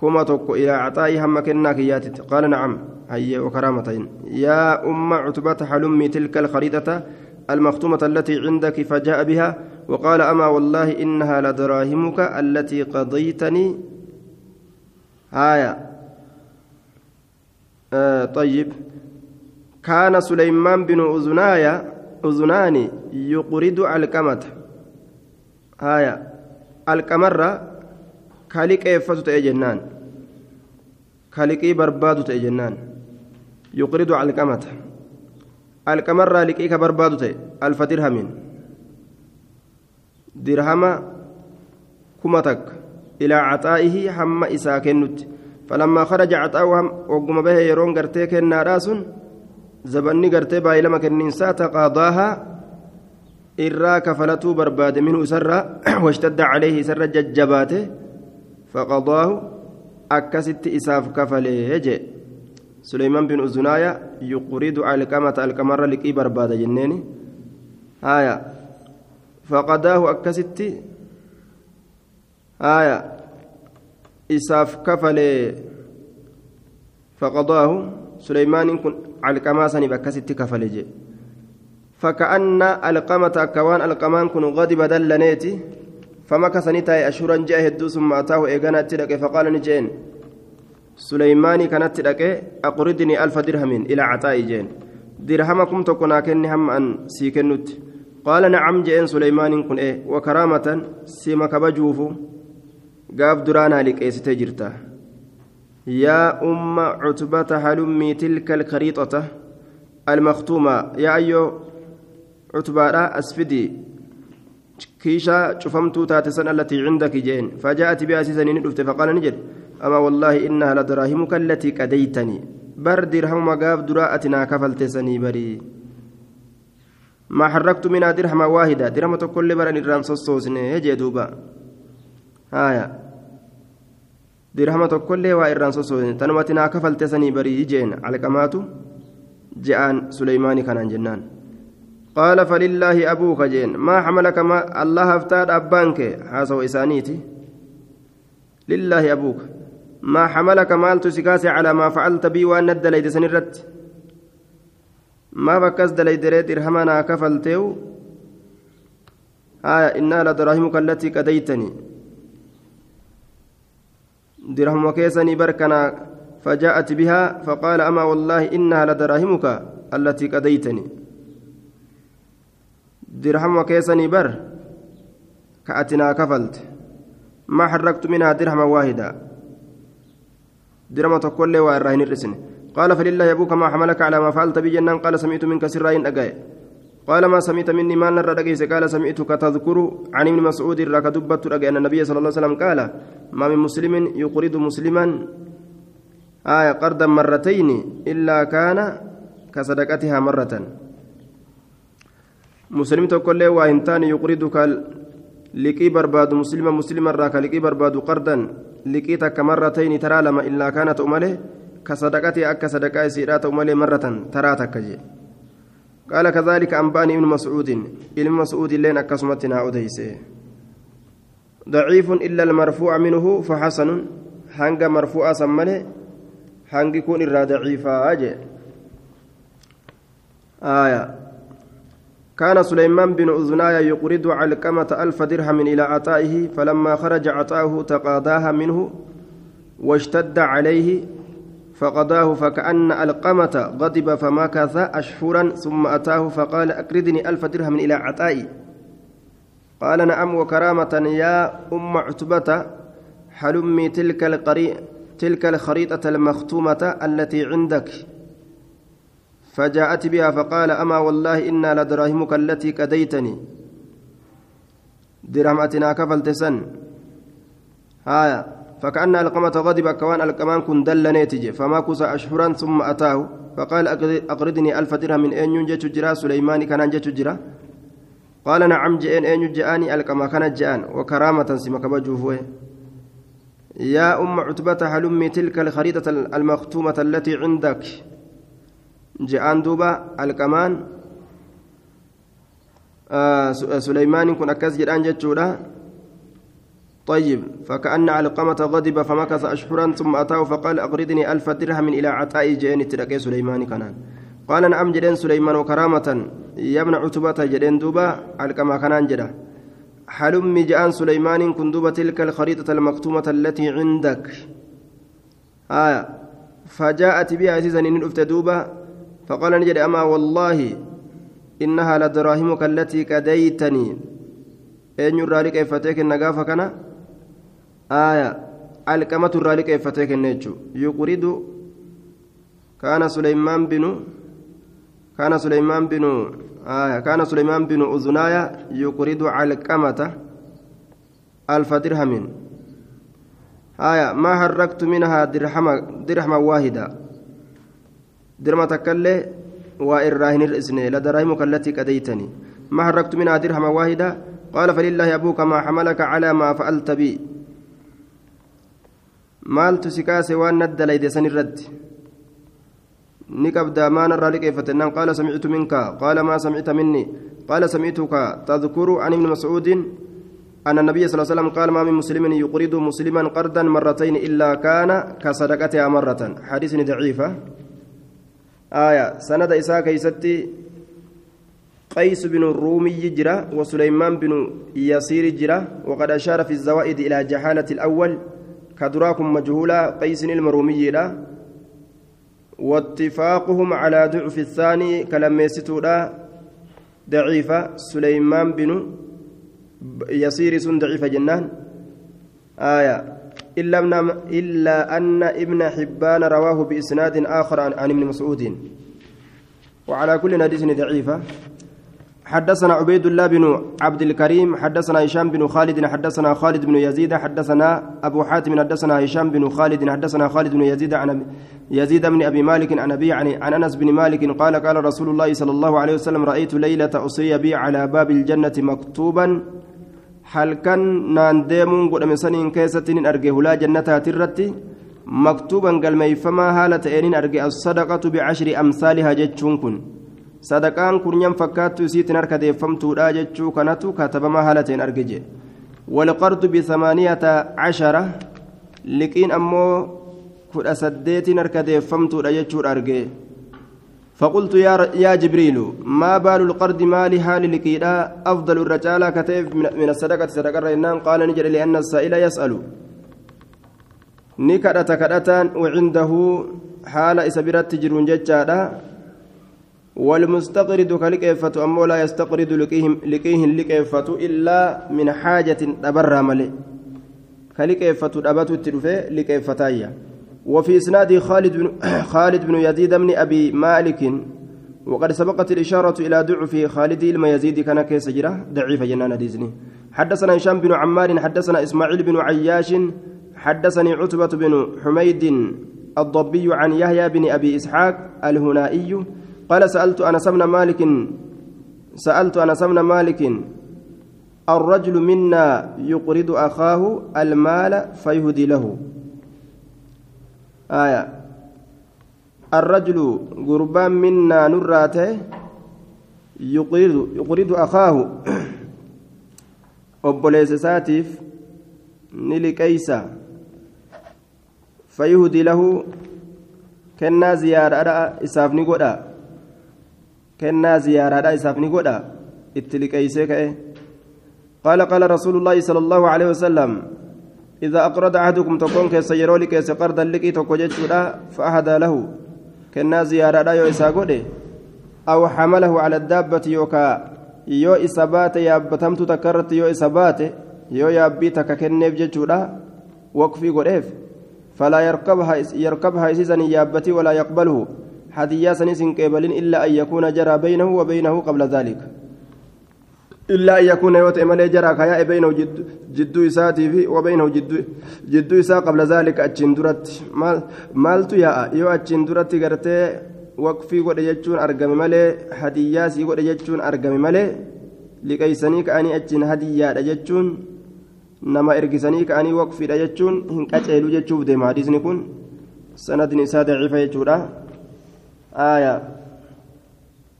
كما توكو إلى عطائي هم كنا كياتت قال نعم هيا وكرامتين يا أم عتبة حلمي تلك الخريطة المختومة التي عندك فجاء بها وقال أما والله إنها لدراهمك التي قضيتني. آية. آه طيب. كان سليمان بن أذنايا أذنان يقرد الكمة آية. الكمرة كالك إفتت جنان كالكي بربادو جنان يقرد الكمة الكمرة لكي كبربادو ألف درهم درهم كمتك إلى عطائه حم إساكنت فلما خرج عطاؤه وقم به يرون قرتي كنا راسن زبني قرتي بايلما كننسا تقاضاها إرا كفلته برباد منه سرا واشتد عليه سر ججباته فقضاه أكست إساف كفله جي سليمان بن أزنايا يقرد علقمة القمر لكي برباد جنيني آية فقداه أكست آية. إساف كفله فقضاه. سليمان كن علقما سني بكست كفله جي. فكأن ألقمة أكوان ألقمان كن غضب دلنيتي. فمكث نتاي أشورا جاء هدو ثم أتاه إيغانا تلك فقال نجين. سليماني كانت تلك أقردني ألف درهم إلى عطاء جين. درهمكم تكون كني هم أن سيكنت قال نعم جين سليمان كن إيه وكرامة سيما كبجوف قاف درانا لك إيه ستجرتا يا أم عتبة هلمي تلك الخريطة المختومة. يا أيو عتبة أسفدي. كيشا شفمتو تاتسن التي عندك جين فجاءت بها سيسنين دفت فقال نجد أما والله إنها لدراهمك التي كديتني بر درهم مقاف دراءتنا كفلت سني بري ما حركت منها درهم واحدة. درهم كل برن الرام صوصني يجي دوبا. هايا. درهم كل وإران صوصني تنمتنا كفلت سني بري جين. على كماتو جاء سليمان كان جنان. قال فلله أبوك جين. ما حملك ما الله افتاد أبانك. حاسو إسانيتي. لله أبوك. ما حملك مال تسكاسي على ما فعلت بي وأن الدليد سنرت. ما فكس دليد ريت إرهمنا كفلتيو. آية إنا لدراهمك التي كديتني درهم وكيسني بركنا فجاءت بها فقال أما والله إنها لدراهمك التي كديتني درهم وكيسني بر كأتنا كفلت. ما حركت منها درهما واحدا. درهم تقول وإراهن الرسن. قال فلله أبوك ما حملك على ما فعلت بجنان. قال سمعت منك سراين أجاي. قال ما سمعت مني ما نرى قال سمعتك تذكر عن ابن مسعود ركدبت أن النبي صلى الله عليه وسلم قال ما من مسلم يقرض مسلما. آية قرضا مرتين إلا كان كصدقتها مرة. مسلم تقول له وإنتان يقرضك لقي برباد مسلما مسلما راك لقي برباد قرضا لقيتك مرتين ترى لما إلا كانت أمله كصدقتي أك صدقاء سيرات أمله مرة ترى تكجي قال كذلك أنباني ابن مسعود ابن مسعود لين أكسمتنا أديسه ضعيف إلا المرفوع منه فحسن هنگ مرفوع سمله هنگ يكون الرا ضعيفا أجي آية كان سليمان بن أذنايا يقرض علقمة ألف درهم إلى عطائه فلما خرج عطاه تقاضاها منه واشتد عليه فقضاه فكأن القمة غضب فمكث أشهرا ثم أتاه فقال أقرضني ألف درهم إلى عطائي. قال نعم وكرامة يا أم عتبة حلمي تلك القري تلك الخريطة المختومة التي عندك. فجاءت بها فقال أما والله إنا لدراهمك التي كديتني درهمتنا كفلت سن. هايا. فكأن ألقمة غضب كوان ألقمان كن دل نيتج فما كس أشهرا ثم أتاه فقال أقرضني ألف درهم من أين ينجت جرا سليمان كان ينجت جرا قال نعم جئن أين جاءني القما كان جاءن وكرامة سمك بجوفوه يا أم عتبة هلمي تلك الخريطة المختومة التي عندك؟ جاءن دوبا الكمان آه سليمان كن أكاس جدان جتشودا طيب فكأن علقمة غضب فمكث أشهرا ثم أتاه فقال أقرضني ألف درهم إلى عطاء جئني تلقي سليمان كنان قال نعم جدين سليمان وكرامة. ابن عتبة جدين دوبا علقما كنان جدا. حلم جاءن سليمان كندوب تلك الخريطة المكتومة التي عندك. آية. فجاءت بها عزيزا إن دوبا فقال نجد أما والله إنها لدراهمك التي كديتني. أين لك إفتيك النقافة كان. آية يرى لك إفتيك النجو يقرد كان سليمان بن كان سليمان بن آية. كان سليمان بن أذنايا يقرد علقمة ألف درهم آية. ما حركت منها درهم درهم واحدة درما تكلي وإراهن الإسنة لدراهمك التي كديتني ما حركت منها درهم واحدة قال فلله أبوك ما حملك على ما فعلت بي. Maaltu si kaase waan nadda layde san irratti? Ni qabda maan irraa liqeeffatennaan qaala samictu minka. Qaala maa samicta minni? Qaala samictuka tadkuru an ibni mascuudin أن النبي صلى الله عليه وسلم قال ما من مسلم يقرض مسلما قرضا مرتين إلا كان كصدقتها مرة حديث ضعيفة آية سند إساء كيستي قيس بن الرومي جرا وسليمان بن يسير جرا وقد أشار في الزوائد إلى جهالة الأول كدراكم مجهولا قيس المرومي لا. واتفاقهم على ضعف الثاني كلام يستودا ضعيفة سليمان بن يسير سن ضعيفة جنان. آية. إلا, إلا أن ابن حبان رواه بإسناد آخر عن ابن مسعود. وعلى كل حديث ضعيفة. حدثنا عبيد الله بن عبد الكريم حدثنا هشام بن خالد حدثنا خالد بن يزيد حدثنا أبو حاتم حدثنا هشام بن خالد حدثنا خالد بن يزيد عن يزيد بن أبي مالك عن أبي عن, أنس بن مالك قال قال رسول الله صلى الله عليه وسلم رأيت ليلة أصري بي على باب الجنة مكتوبا halkan naan deemuun godhame saniin keessatti nin arge hulaa jannataati irratti maktuuban galmeeyfamaa haala ta'een arge as-sadaqatu bicashri amsaalihaa jechuun kun sadaqaan kurnyan fakkaattu isiitiin harka deeffamtuudha jechuu kanatu katabamaa haala ta'een arge jedhe walqardu bisamaaniyata cashara liqiin ammoo kudha saddeetiin harka deeffamtuudha jechuudha arge فقلت يا يا جبريل ما بال القرض مالي حال لكيدا أفضل الرجال كتيف من الصدقة صدقة رينان قال نجري لأن السائل يسأل نكرة كرتان وعنده حال إسبرت تجرون ججادا والمستقرد كلكيفة أمو لا يستقرد لكيهم لكيهن لكيفة إلا من حاجة أبرى ملي. كلكيفة أبتت تلفي لكيفتايا. وفي إسناد خالد بن [coughs] خالد بن يزيد بن أبي مالك وقد سبقت الإشارة إلى ضعف خالد يزيد كان كيس جرة ضعيف جنان ديزني. حدثنا هشام بن عمار حدثنا إسماعيل بن عياش حدثني عتبة بن حميد الضبي عن يحيى بن أبي إسحاق الهنائي قال سألت أنس بن مالك سألت أنس بن مالك الرجل منا يقرض أخاه المال فيهدي له. آية. الرجل قربان منا نراته يقرض يقرض أخاه. obboleessa isaatiif ni liqeeysa fayyuhudi lahu kennaa ziyaaraadha isaaf ni kennaa ziyaaraadha isaaf ni godha? اتلك أيسيك قال قال رسول الله صلى الله عليه وسلم إذا أقرض أحدكم تكون كيس يرولي كيس قرضا لكي تكوجت فأهدى له كنا زيارة لا يو أو حمله على الدابة يوكا يو إسابات يابتمت تكرت يو إسابات يو يابي تككنيف جتشودا وقفي قريف فلا يركبها يركبها إسيسا يابتي ولا يقبله حديا سنس قبل إلا أن يكون جرى بينه وبينه قبل ذلك إلا أن يكون يوت إمالي جرى كياء بينه جد جدو إساتي في وبينه جدو جدو إساء قبل ذلك أتشندرت مال مالتو يا يو أتشندرت قرتي waqfii godhe jechuun argame malee hadiyyaasii godhe jechuun argame malee liqeeysanii ka'anii achiin hadiyyaadha jechuun nama ergisanii ka'anii waqfiidha jechuun hin qaceelu jechuuf deema hadiisni kun sanadni isaa daciifa jechuudha آية.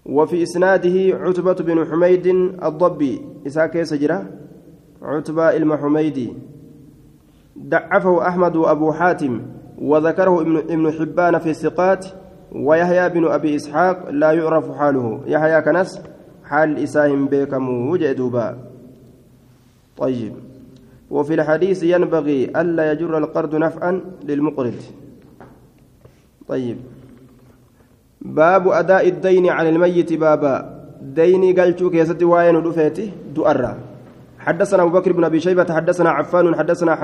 وفي إسناده عتبة بن حميد الضبي إساك سجرة؟ عتبة المحميدي ضعفه أحمد وأبو حاتم وذكره ابن حبان في الثقات ويحيى بن أبي إسحاق لا يعرف حاله. يحيى كنس حال إساهم بكم وجدوبا طيب. وفي الحديث ينبغي ألا يجر القرض نفعا للمقرض. طيب. باب أداء الدين على الميت بابا. ديني قلتوك يا ستي واين ودفيتي دؤرا. حدثنا أبو بكر بن أبي شيبة حدثنا عفان حدثنا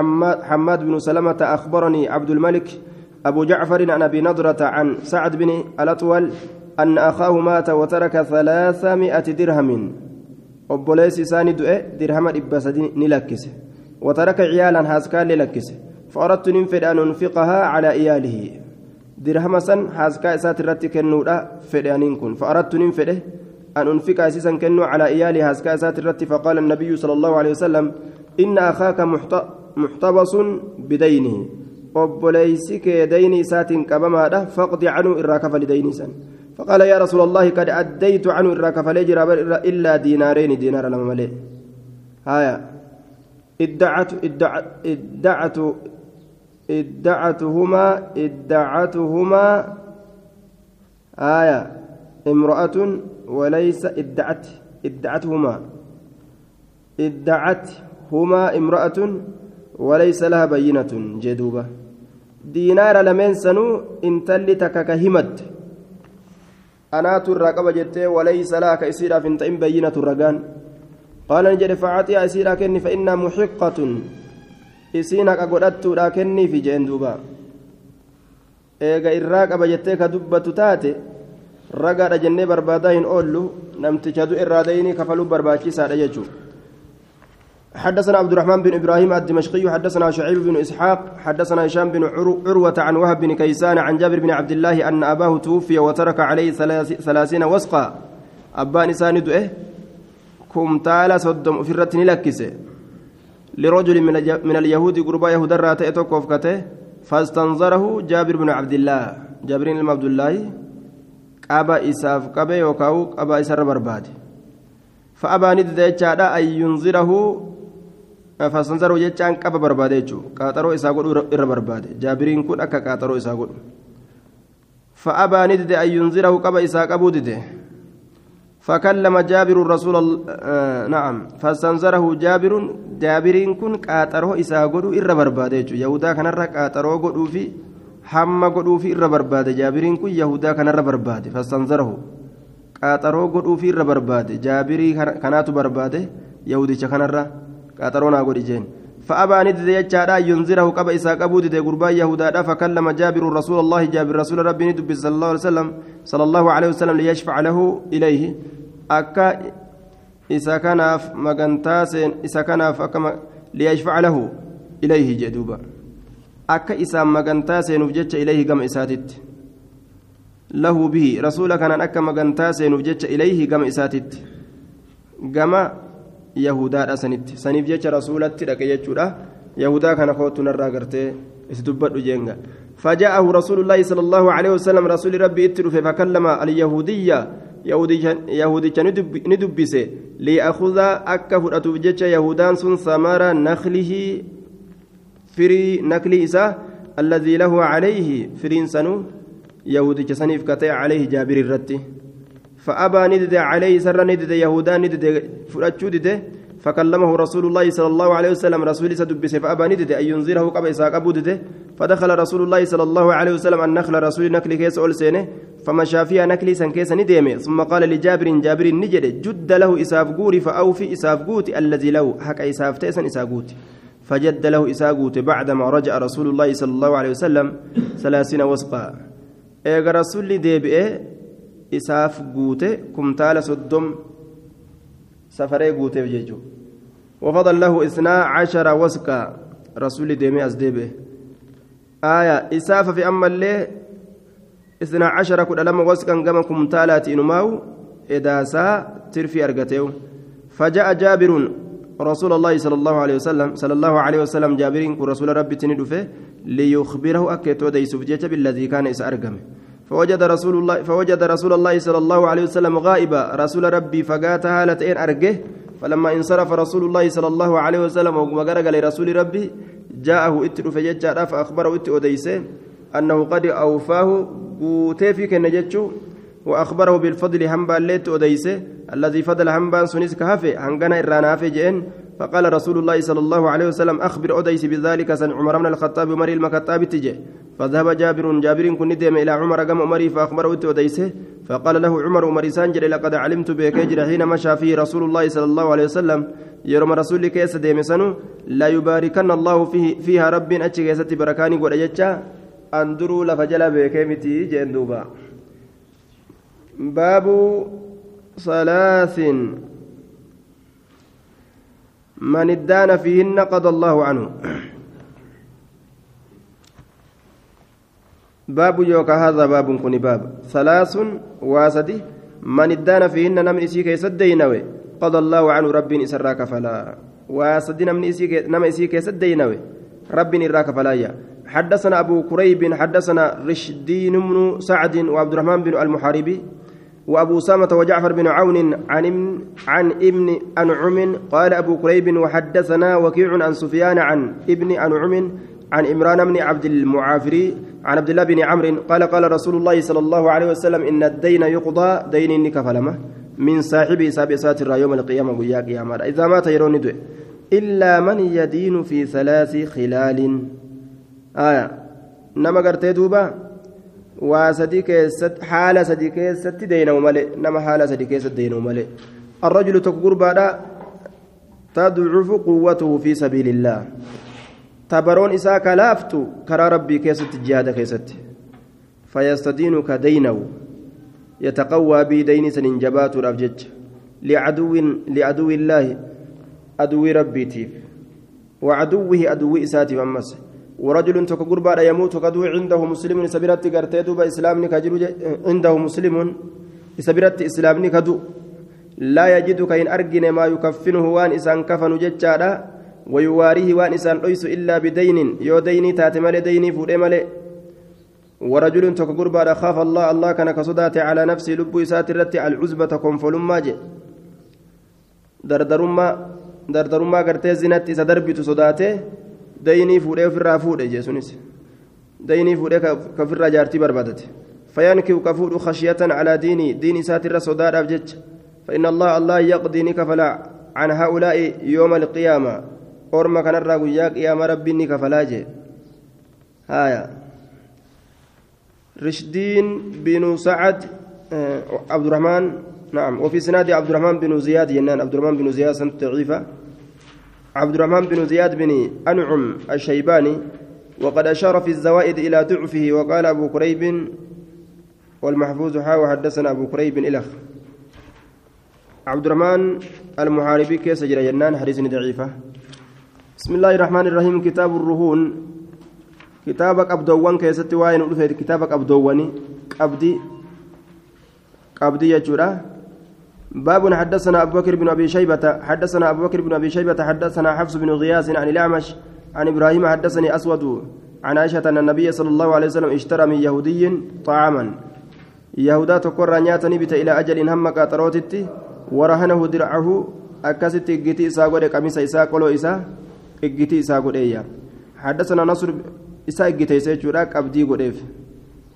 حماد, بن سلمة أخبرني عبد الملك أبو جعفر عن أبي نضرة عن سعد بن الأطول أن أخاه مات وترك ثلاثمائة درهم. dirhama dhibba sadi ni lakkise wataraka ciyaalan haaskaallee lakkise fa'arattu nin fedhe an unfiqahaa calaa iyaalihi haaskaa isaati irratti kennuudha fedhe aniin kun fa'arattu nin fedhe an unfiqa isiisan kennuu calaa iyaalihi haaskaa isaati irratti faqaala annabiyyu sala allahu alehi wasalam inna akhaaka muxtabasun bidaynihi obboleeysi kee dayni isaatiin qabamaadha faqdi canuu irraa kafali dayni isan فقال يا رسول الله قد أديت عنه إراك فليجرى إلا ادعتهما ادعتهما. آية. امرأة وليس ادعت ادعتهما. ادعتهما امرأة وليس لها بينة. جدوبة. دينار لمن سنو انتلي تكك همت. أنات الرقبة جت وليس إسيرا فين تئن بينة الرقان قال نجد فعطي إسيرا كني فإنها محقة إسينك أقولت لكني في جندوبا eega irraa qaba jettee ka dubbatu taate ragaadha jennee barbaadaa hin oollu namticha du irraa dayinii kafaluu barbaachisaadha jechuudha حدثنا عبد الرحمن بن إبراهيم الدمشقي حدثنا شعيب بن إسحاق حدثنا هشام بن عروة عن وهب بن كيسان عن جابر بن عبد الله أن أباه توفي وترك عليه ثلاثين وسقا. أبان ساند إيه كمتالا صدم في الرتن لكسه. لرجل من اليهود قربا يهود الراتئ توقف فاستنظره جابر بن عبد الله جابر بن عبد الله قابا إساف قبا يوكاو قابا إسر برباد فأبى ندد أن ينظره fasanzaroo jechaan qaba barbaade jechuudha qaaxaroo isaa godhuu irra barbaade jaabiriin kun akka qaaxaroo isaa godhu fa'abaa ni dide an yunzirahu qaba isaa qabuu dide فكلم جابر الرسول نعم. فاستنزره جابر جابرين كن قاطرو إسا غدو إر برباده. يهودا كان را قاطرو غدو في حما غدو في إر برباده. جابرين كن يهودا كان را برباده. فاستنزره قاطرو غدو في إر برباده. جابري كانت برباده. يهودي كان را قاطرونا غدي جين. فأبى ندد يجادا ينذره قبا إساق أبو دي قربا يهودا فكلم جابر رسول الله جابر رسول ربي ندب صلى الله عليه وسلم صلى الله عليه وسلم ليشفع له إليه. أكا إسا كناف مغنتاسين إسا كناف ليشفع له إليه جدوبا. أكا إسا مغنتاسين وجدت إليه قم إساتت. له به رسول كان أكا مغنتاسين وجدت إليه قم إساتت. قم yahudaadha sanitti. Saniif jecha rasuulatti dhaqe jechuudha. Yahudaa kana kootu narraa gartee is dubbadhu jeenga. فجاءه رسول الله صلى الله عليه وسلم رسول ربي اتلف فكلم اليهودية يهودي ندبس ليأخذ أكه أتوجج يهودان سن ثمر نخله فري نكل إسا الذي له عليه فرين سنو يهودي سنيف كتي عليه جابر الرتي فأبى ندد عليه سر ندد يهودا ندد فرأتشو دده فكلمه رسول الله صلى الله عليه وسلم رسول سدبس فأبى ندد أن ينزله قبل إساق أبو دده فدخل رسول الله صلى الله عليه وسلم النخل رسول نكل كيس أول سنة. فمشى فيها نكلي سن كيس نديمه. ثم قال لجابر جابر نجد جد له إساف قوري فأوفي إساف قوتي الذي له حق إساف تيسن إساف قوتي فجد له إساف قوتي بعدما رجع رسول الله صلى الله عليه وسلم ثلاثين وسقا. إيغا رسول ديبئه إساف قوتي كمتال صدم سفري قوتي بجيجو وفضل له إثنا عشر وسقا رسول ديمي أزديبه آية إساف في أما اللي إثنا عشر كل لما وسكا كما كمتالات إنماو إداسا ترفي أرقتيو فجاء جابر رسول الله صلى الله عليه وسلم صلى الله عليه وسلم جابر رسول ربي تندفه ليخبره أكيد وديس بالذي كان إسأرقم فوجد رسول الله فوجد رسول الله صلى الله عليه وسلم غائبا. رسول ربي فقات هالتين أرقه فلما انصرف رسول الله صلى الله عليه وسلم وقرق لرسول ربي جاءه إتر فججا فأخبره إتر وديسه أنه قد أوفاه. kenna jechuun وأخبره بالفضل همبان ليت أديسه. الذي فضل همبان سنيس كهفه هنغنا إرانا جئن. فقال رسول الله صلى الله عليه وسلم أخبر أديس بذلك سن عمر بن الخطاب مري المكتاب تجي فذهب جابر جابر كن إلى عمر قام عمري فأخبره أديسه فقال له عمر عمر سانجر لقد علمت بك حين مشى فيه رسول الله صلى الله عليه وسلم. يرم رسول كيس ديم سنو لا يباركن الله فيه فيها رب أتشي كيستي بركاني قد أندروا لفجل بكيمتي جندوبا. باب ثلاث. من ادان فيهن قضى الله عنه. باب يوكا هذا باب كن باب. ثلاث واسدي. من ادان فيهن نمن اسيك يسدينوي قضى الله عنه رب اسراك فلا واسدي نمن اسيك نمن اسيك يسدينوي رب إراك فلايا حدثنا أبو كريب حدثنا رشدين بن سعد وعبد الرحمن بن المحاربي. وأبو أسامة وجعفر بن عون عن عن ابن أنعم قال أبو كريب وحدثنا وكيع عن سفيان عن ابن أنعم عن إمران بن عبد المعافري عن عبد الله بن عمرو قال قال رسول الله صلى الله عليه وسلم إن الدين يقضى دين كفلمه من صاحبه سابع ساتر يوم القيامة ويا قيامة. إذا مات يرون إلا من يدين في ثلاث خلال. آية. نما قرتي دوبا. وسدي كيست حالة سدي كيست دينه ملئ نما حالة سدي كيست دينه ملئ الرجل تكبر بعد تضعف قوته في سبيل الله تبرون إساك لافت كرى ربي كيست جهاد كيست فيستدين كدينه يتقوى بدين سننجبات رفجج لعدو لعدو الله عدو ربيتيف وعدوه عدو إساتي أمس ورجل تك قربا يموت كدو عنده مسلم سبيرت قرتي دوبا إسلام كجرو عنده مسلم. سبيرت إسلام كدو. لا يجد كين أرجن ما يكفنه وان إسان كفن جتشادا ويواريه وان إسان ليس إلا بدين. يو ديني تاتي مالي ديني مالي. ورجل تك قربا خاف الله الله كان كصدات على نفسه لب إسات الرت العزبة كنفلما جي. دردرما dardarummaa gartee zinatti isa darbitu sodaatee daynii fuudhee ofirraa fuudhe jechuunis daynii fuudhee ka ofirraa jaartii barbaadate. Fayankiu ka fuudhu khashiyatan calaa diinii diin isaatirra sodaadhaaf jecha. فإن الله الله يقضي نكفلا عن هؤلاء يوم القيامة أرمى كان الرجل يا ربي نكفلاجي هايا رشدين بن سعد عبد الرحمن نعم وفي سناد عبد الرحمن بن زياد ينان عبد الرحمن بن زياد سنة ضعيفة عبد الرحمن بن زياد بن أنعم الشيباني وقد أشار في الزوائد إلى ضعفه وقال أبو كريب والمحفوظ حاوى حدثنا أبو كريب إلخ. عبد الرحمن المحاربي كيس جنان حديث ضعيفة. بسم الله الرحمن الرحيم كتاب الرهون. كتابك أبدوان كيست واين كتابك أبدواني. أبدي أبدي يجورا باب حدثنا أبو بكر بن أبي شيبة حدثنا أبو بكر بن أبي شيبة حدثنا حفص بن غياث عن الأعمش عن إبراهيم حدثني أسود عن عائشة أن النبي صلى الله عليه وسلم اشترى من يهودي طعاما. يهودا تقر نياتني بت إلى أجل هم قاطروتتي ورهنه درعه أكست إجتي إسا قد قميص إسا قلو إسا إجتي إسا قد إيا حدثنا نصر إسا إجتي سيجورا قبدي قد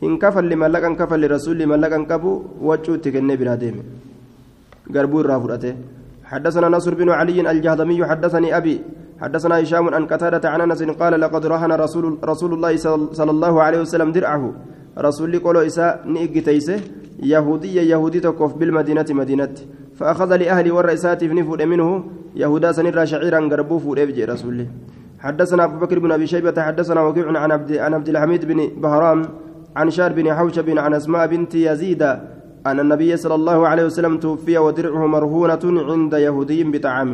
hin kafalli mallaqan kafalli rasuulli mallaqan qabu wacuutti kennee biraa deeme garbuu irraa fudhate. حدثنا نصر بن علي الجهضمي حدثني أبي حدثنا هشام عن قتادة عن أنس قال لقد رهن رسول رسول الله صلى الله عليه وسلم درعه. رسول قولوا إساء نيجي تيسه يهودية يهودي تكف بالمدينة مدينة. فأخذ لأهل والرئيسات فنفود منه يهودا سنرى شعيرا قربوه فود رسول حدثنا أبو بكر بن أبي شيبة حدثنا وكيع عن عبد عن عبد الحميد بن بهرام عن شار بن حوشب عن أسماء بنت يزيد أن النبي صلى الله عليه وسلم توفي ودرعه مرهونة عند يهودي بطعام.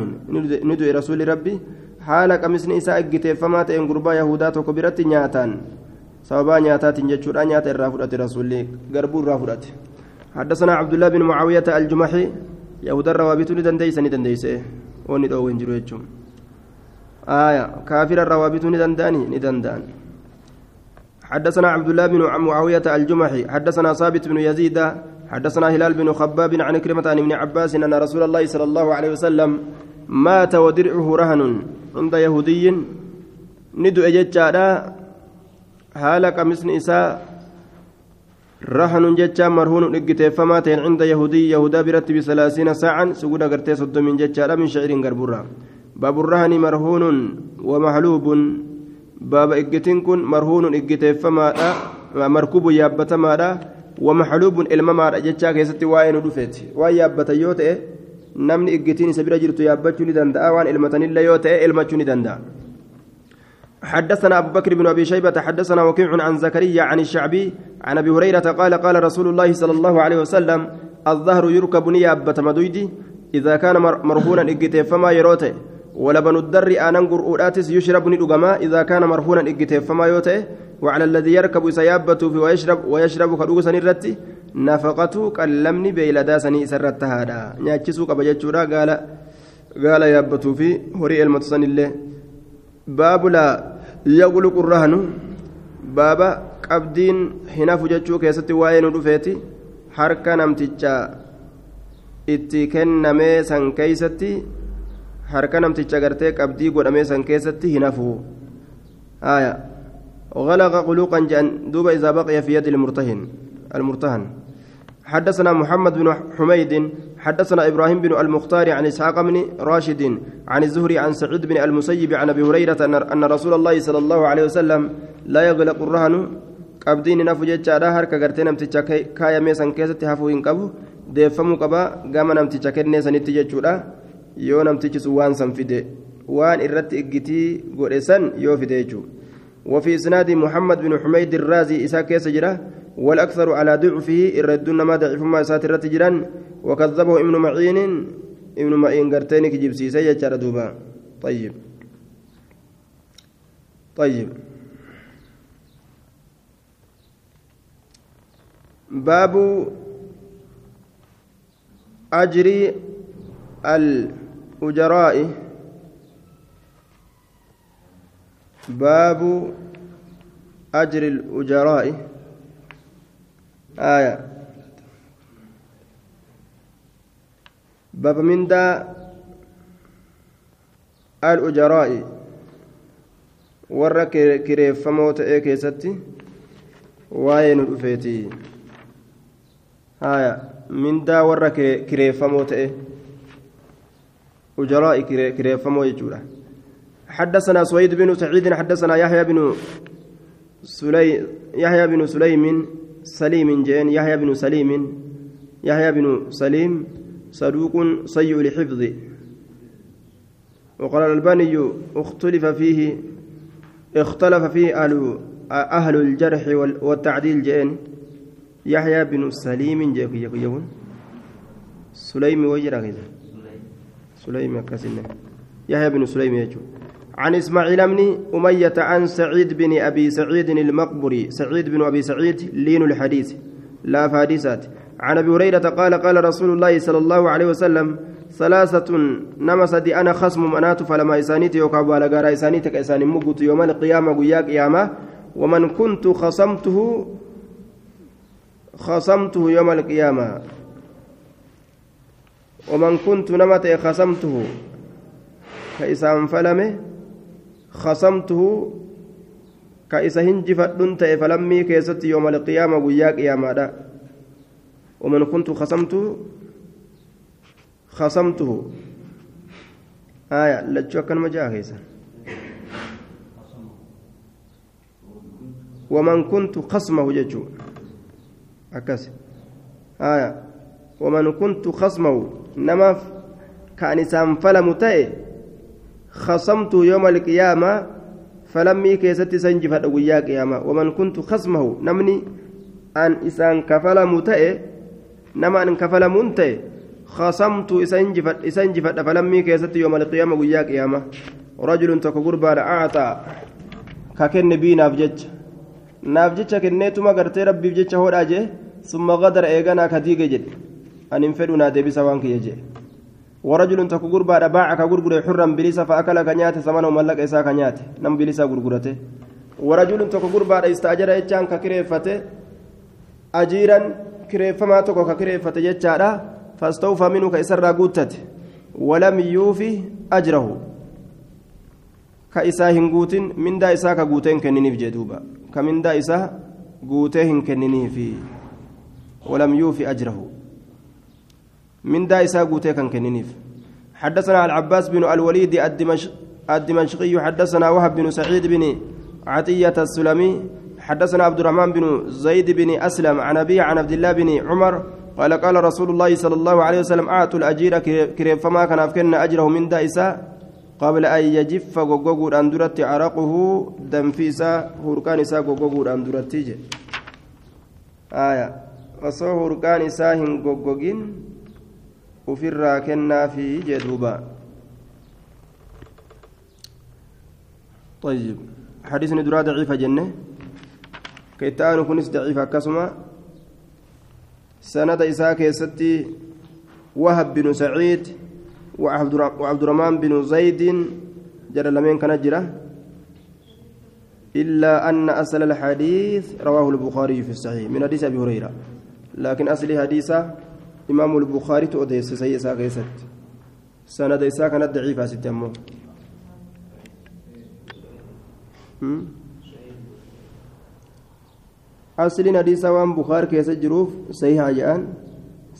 ندعو رسول ربي حال قمسن إساء فما تئن قربا يهودات وكبرت نياتان. سببا نياتات جتشورا نيات الرافدة رسولي قربو الرافدة حدثنا عبد الله بن معاوية الجمحي يهود الروابط ندنديس ندنديس. وندعو وينجرو يجوم. آية كافر الروابط ندنداني ندندان. حدثنا عبد الله بن معاوية الجمحي حدثنا ثابت بن يزيد حدثنا هلال بن خباب عن كلمة عن ابن عباس أن رسول الله صلى الله عليه وسلم مات ودرعه رهن عند يهودي. ندو أجتشارا هالك مثل إساء رهن جتشا مرهون إجتي فمات عند يهودي. يهودا برت بثلاثين ساعة سجود قرتي صد من جتشارا من شعر قربورا باب الرهن مرهون ومحلوب. باب إجتين كن مرهون إجتي فمات مركوب يابتمادا ومحلوب الممار جتشا كيستي واين دفت واي يابت يوتئ. namni iggitiin isa bira jirtu yaabbachuu ni danda'a waan ilmatanillee yoo ta'e ilmachuu ni danda'a حدثنا أبو بكر بن أبي شيبة حدثنا وكيع عن زكريا عن الشعبي عن أبي هريرة قال قال رسول الله صلى الله عليه وسلم الظهر يركب نيابة مدويدي إذا كان مرهونا إجته فما يروته ولبن الدر آننقر أولاتس يشرب ندقما إذا كان مرهونا إجته فما يوته وعلى الذي يركب سيابته ويشرب ويشرب خلوقا نرتي نفقته كلمني بيلدا سني سرت هذا نياتشسو قبا جتشورا قال قال يابته في هري المتصن الله باب لا يغلق الرهن بابا hinafu jechuu keessatti waa'ee nu dhufeeti harka namticha itti kennamee san keeysatti harka namticha gartee qabdii godhamee san keessatti hinafu aya غلق قلوقا جان دوبا إذا بقي في يد المرتهن المرتهن حدثنا محمد بن حميد حدثنا إبراهيم بن المختار عن إسحاق بن راشد عن الزهري عن سعيد بن المسيب عن أبي هريرة أن رسول الله صلى الله عليه وسلم لا يغلق الرهن jechaadha harka gartee namticha kaayamee san keessatti hafuu hin qabu deeffamuu qaba gama namticha kennee sanitti jechuudha yoo namtichi sun waan san fide waan irratti iggitii godhe san yoo fide jechuudha وفي إسناد محمد بن حميد الرازي إساء كيس جرا والأكثر على ضعفه الردون ما ضعف ما ساتر جران وكذبه ابن معين ابن معين قرتين كجيب سيسي دوبا. طيب. طيب. باب أجر الأجراء. باب أجر الأجراء آية باب من دا الأجراء warra kireeffamoo ta'ee keessatti waa'ee nu dhufeeti haya mindaa warra kireeffamoo ta'e ujaraa'i kireeffamoo jechuudha حدثنا سويد بن سعيد حدثنا يحيى بن سلي يحيى بن سليم سليم جين يحيى بن سليم يحيى بن سليم صدوق سيء الحفظ وقال الألباني اختلف فيه اختلف فيه أهل أهل الجرح والتعديل جين. يحيى بن سليم جاك يقول سليم كذا. سليم كسنة يحيى بن سليم يجو. عن إسماعيل بن أمية عن سعيد بن أبي سعيد المقبري سعيد بن أبي سعيد لين الحديث لا فادسات عن أبي هريرة قال قال رسول الله صلى الله عليه وسلم ثلاثة نمسد أنا خصم منات فلما إسانيت يوكاب على قارا إسانيتك إساني مقت يوم القيامة قياك قيامة ومن كنت خصمته خصمته يوم القيامة. ومن كنت نمت خصمته كإسان فلمه خصمته كإسا هنجفت تأي فلمي كيست يوم القيامة وياك يا مادا ومن كنت خصمته خصمته. آية لجوا كان مجاهزا ومن كنت خصمه ججو. أكس آية ومن كنت خصمه. نما كأن سانفلم تأي خصمت يوم القيامة فلمي كيست سنجف ويا قيامة. ومن كنت خصمه نمني أن إسان كفلم تأي نما أن كفلم تأي خصمت إسنجفت إسنجفت فلمي كيست يوم القيامة ويا قيامة. رجل تكو قربان أعطى. ككن بي نافجج. نافجج كنيتما قرتي ربي بجج هو راجه ثم غدر إيغانا كديغ جد. أن انفدنا دبي سوانك يجي. ورجل تكو قربان باع كغرغر حرا بليسا فأكل كنيات ثمنه ملك إسا كنيات. نم بليسا غرغرته ورجل تكو قربان استأجر إجان ككريفته. أجيرا كريفما تكو ككريفته جتشارا فاستوفى منه كإسر قوتت ولم يوفي أجره. كإسا هنقوت من دا إسا كقوتين كننيف جدوبا. كمن دا إسا قوتين كننيف ولم يوفي أجره. من دا إسا قوتين كننيف حدثنا العباس بن الوليد الدمشق الدمشقي حدثنا وهب بن سعيد بن عطية السلمي حدثنا عبد الرحمن بن زيد بن أسلم عن أبي عن عبد الله بن عمر قال قال رسول الله صلى الله عليه وسلم أعطوا الأجير كريم فما كان أفكن أجره من دائسة قبل أن يجف غوغوغور أندرت عرقه دم فيسا هركان إسا غوغوغور أندرت آية. osoo hurqaan isaa hin goggogin ufirraa kennaa fi jedhuuba طيب حديث ندرا ضعيفة جنة كيتان كنس ضعيفة كسمة سند إساك يستي وهب بن سعيد وعبد الرحمن بن زيد جرى لمن كان جرى إلا أن أصل الحديث رواه البخاري في الصحيح من حديث أبي هريرة لكن أصل حديث إمام البخاري تؤدي سيء إساك يست سند إساك كانت ضعيفة ستمو bukaar keessa jiruuf sahihaa jedhan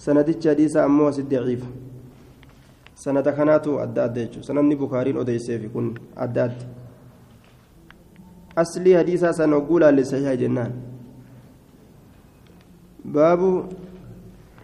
sanadichi hadiisaa ammoo asi daciifa sanada kanaatu adda adda jechuudha sanadni bukaariin odeyseefi kun adda adda aslii hadiisaa san hogguu laalle sahihaa jennaan baabu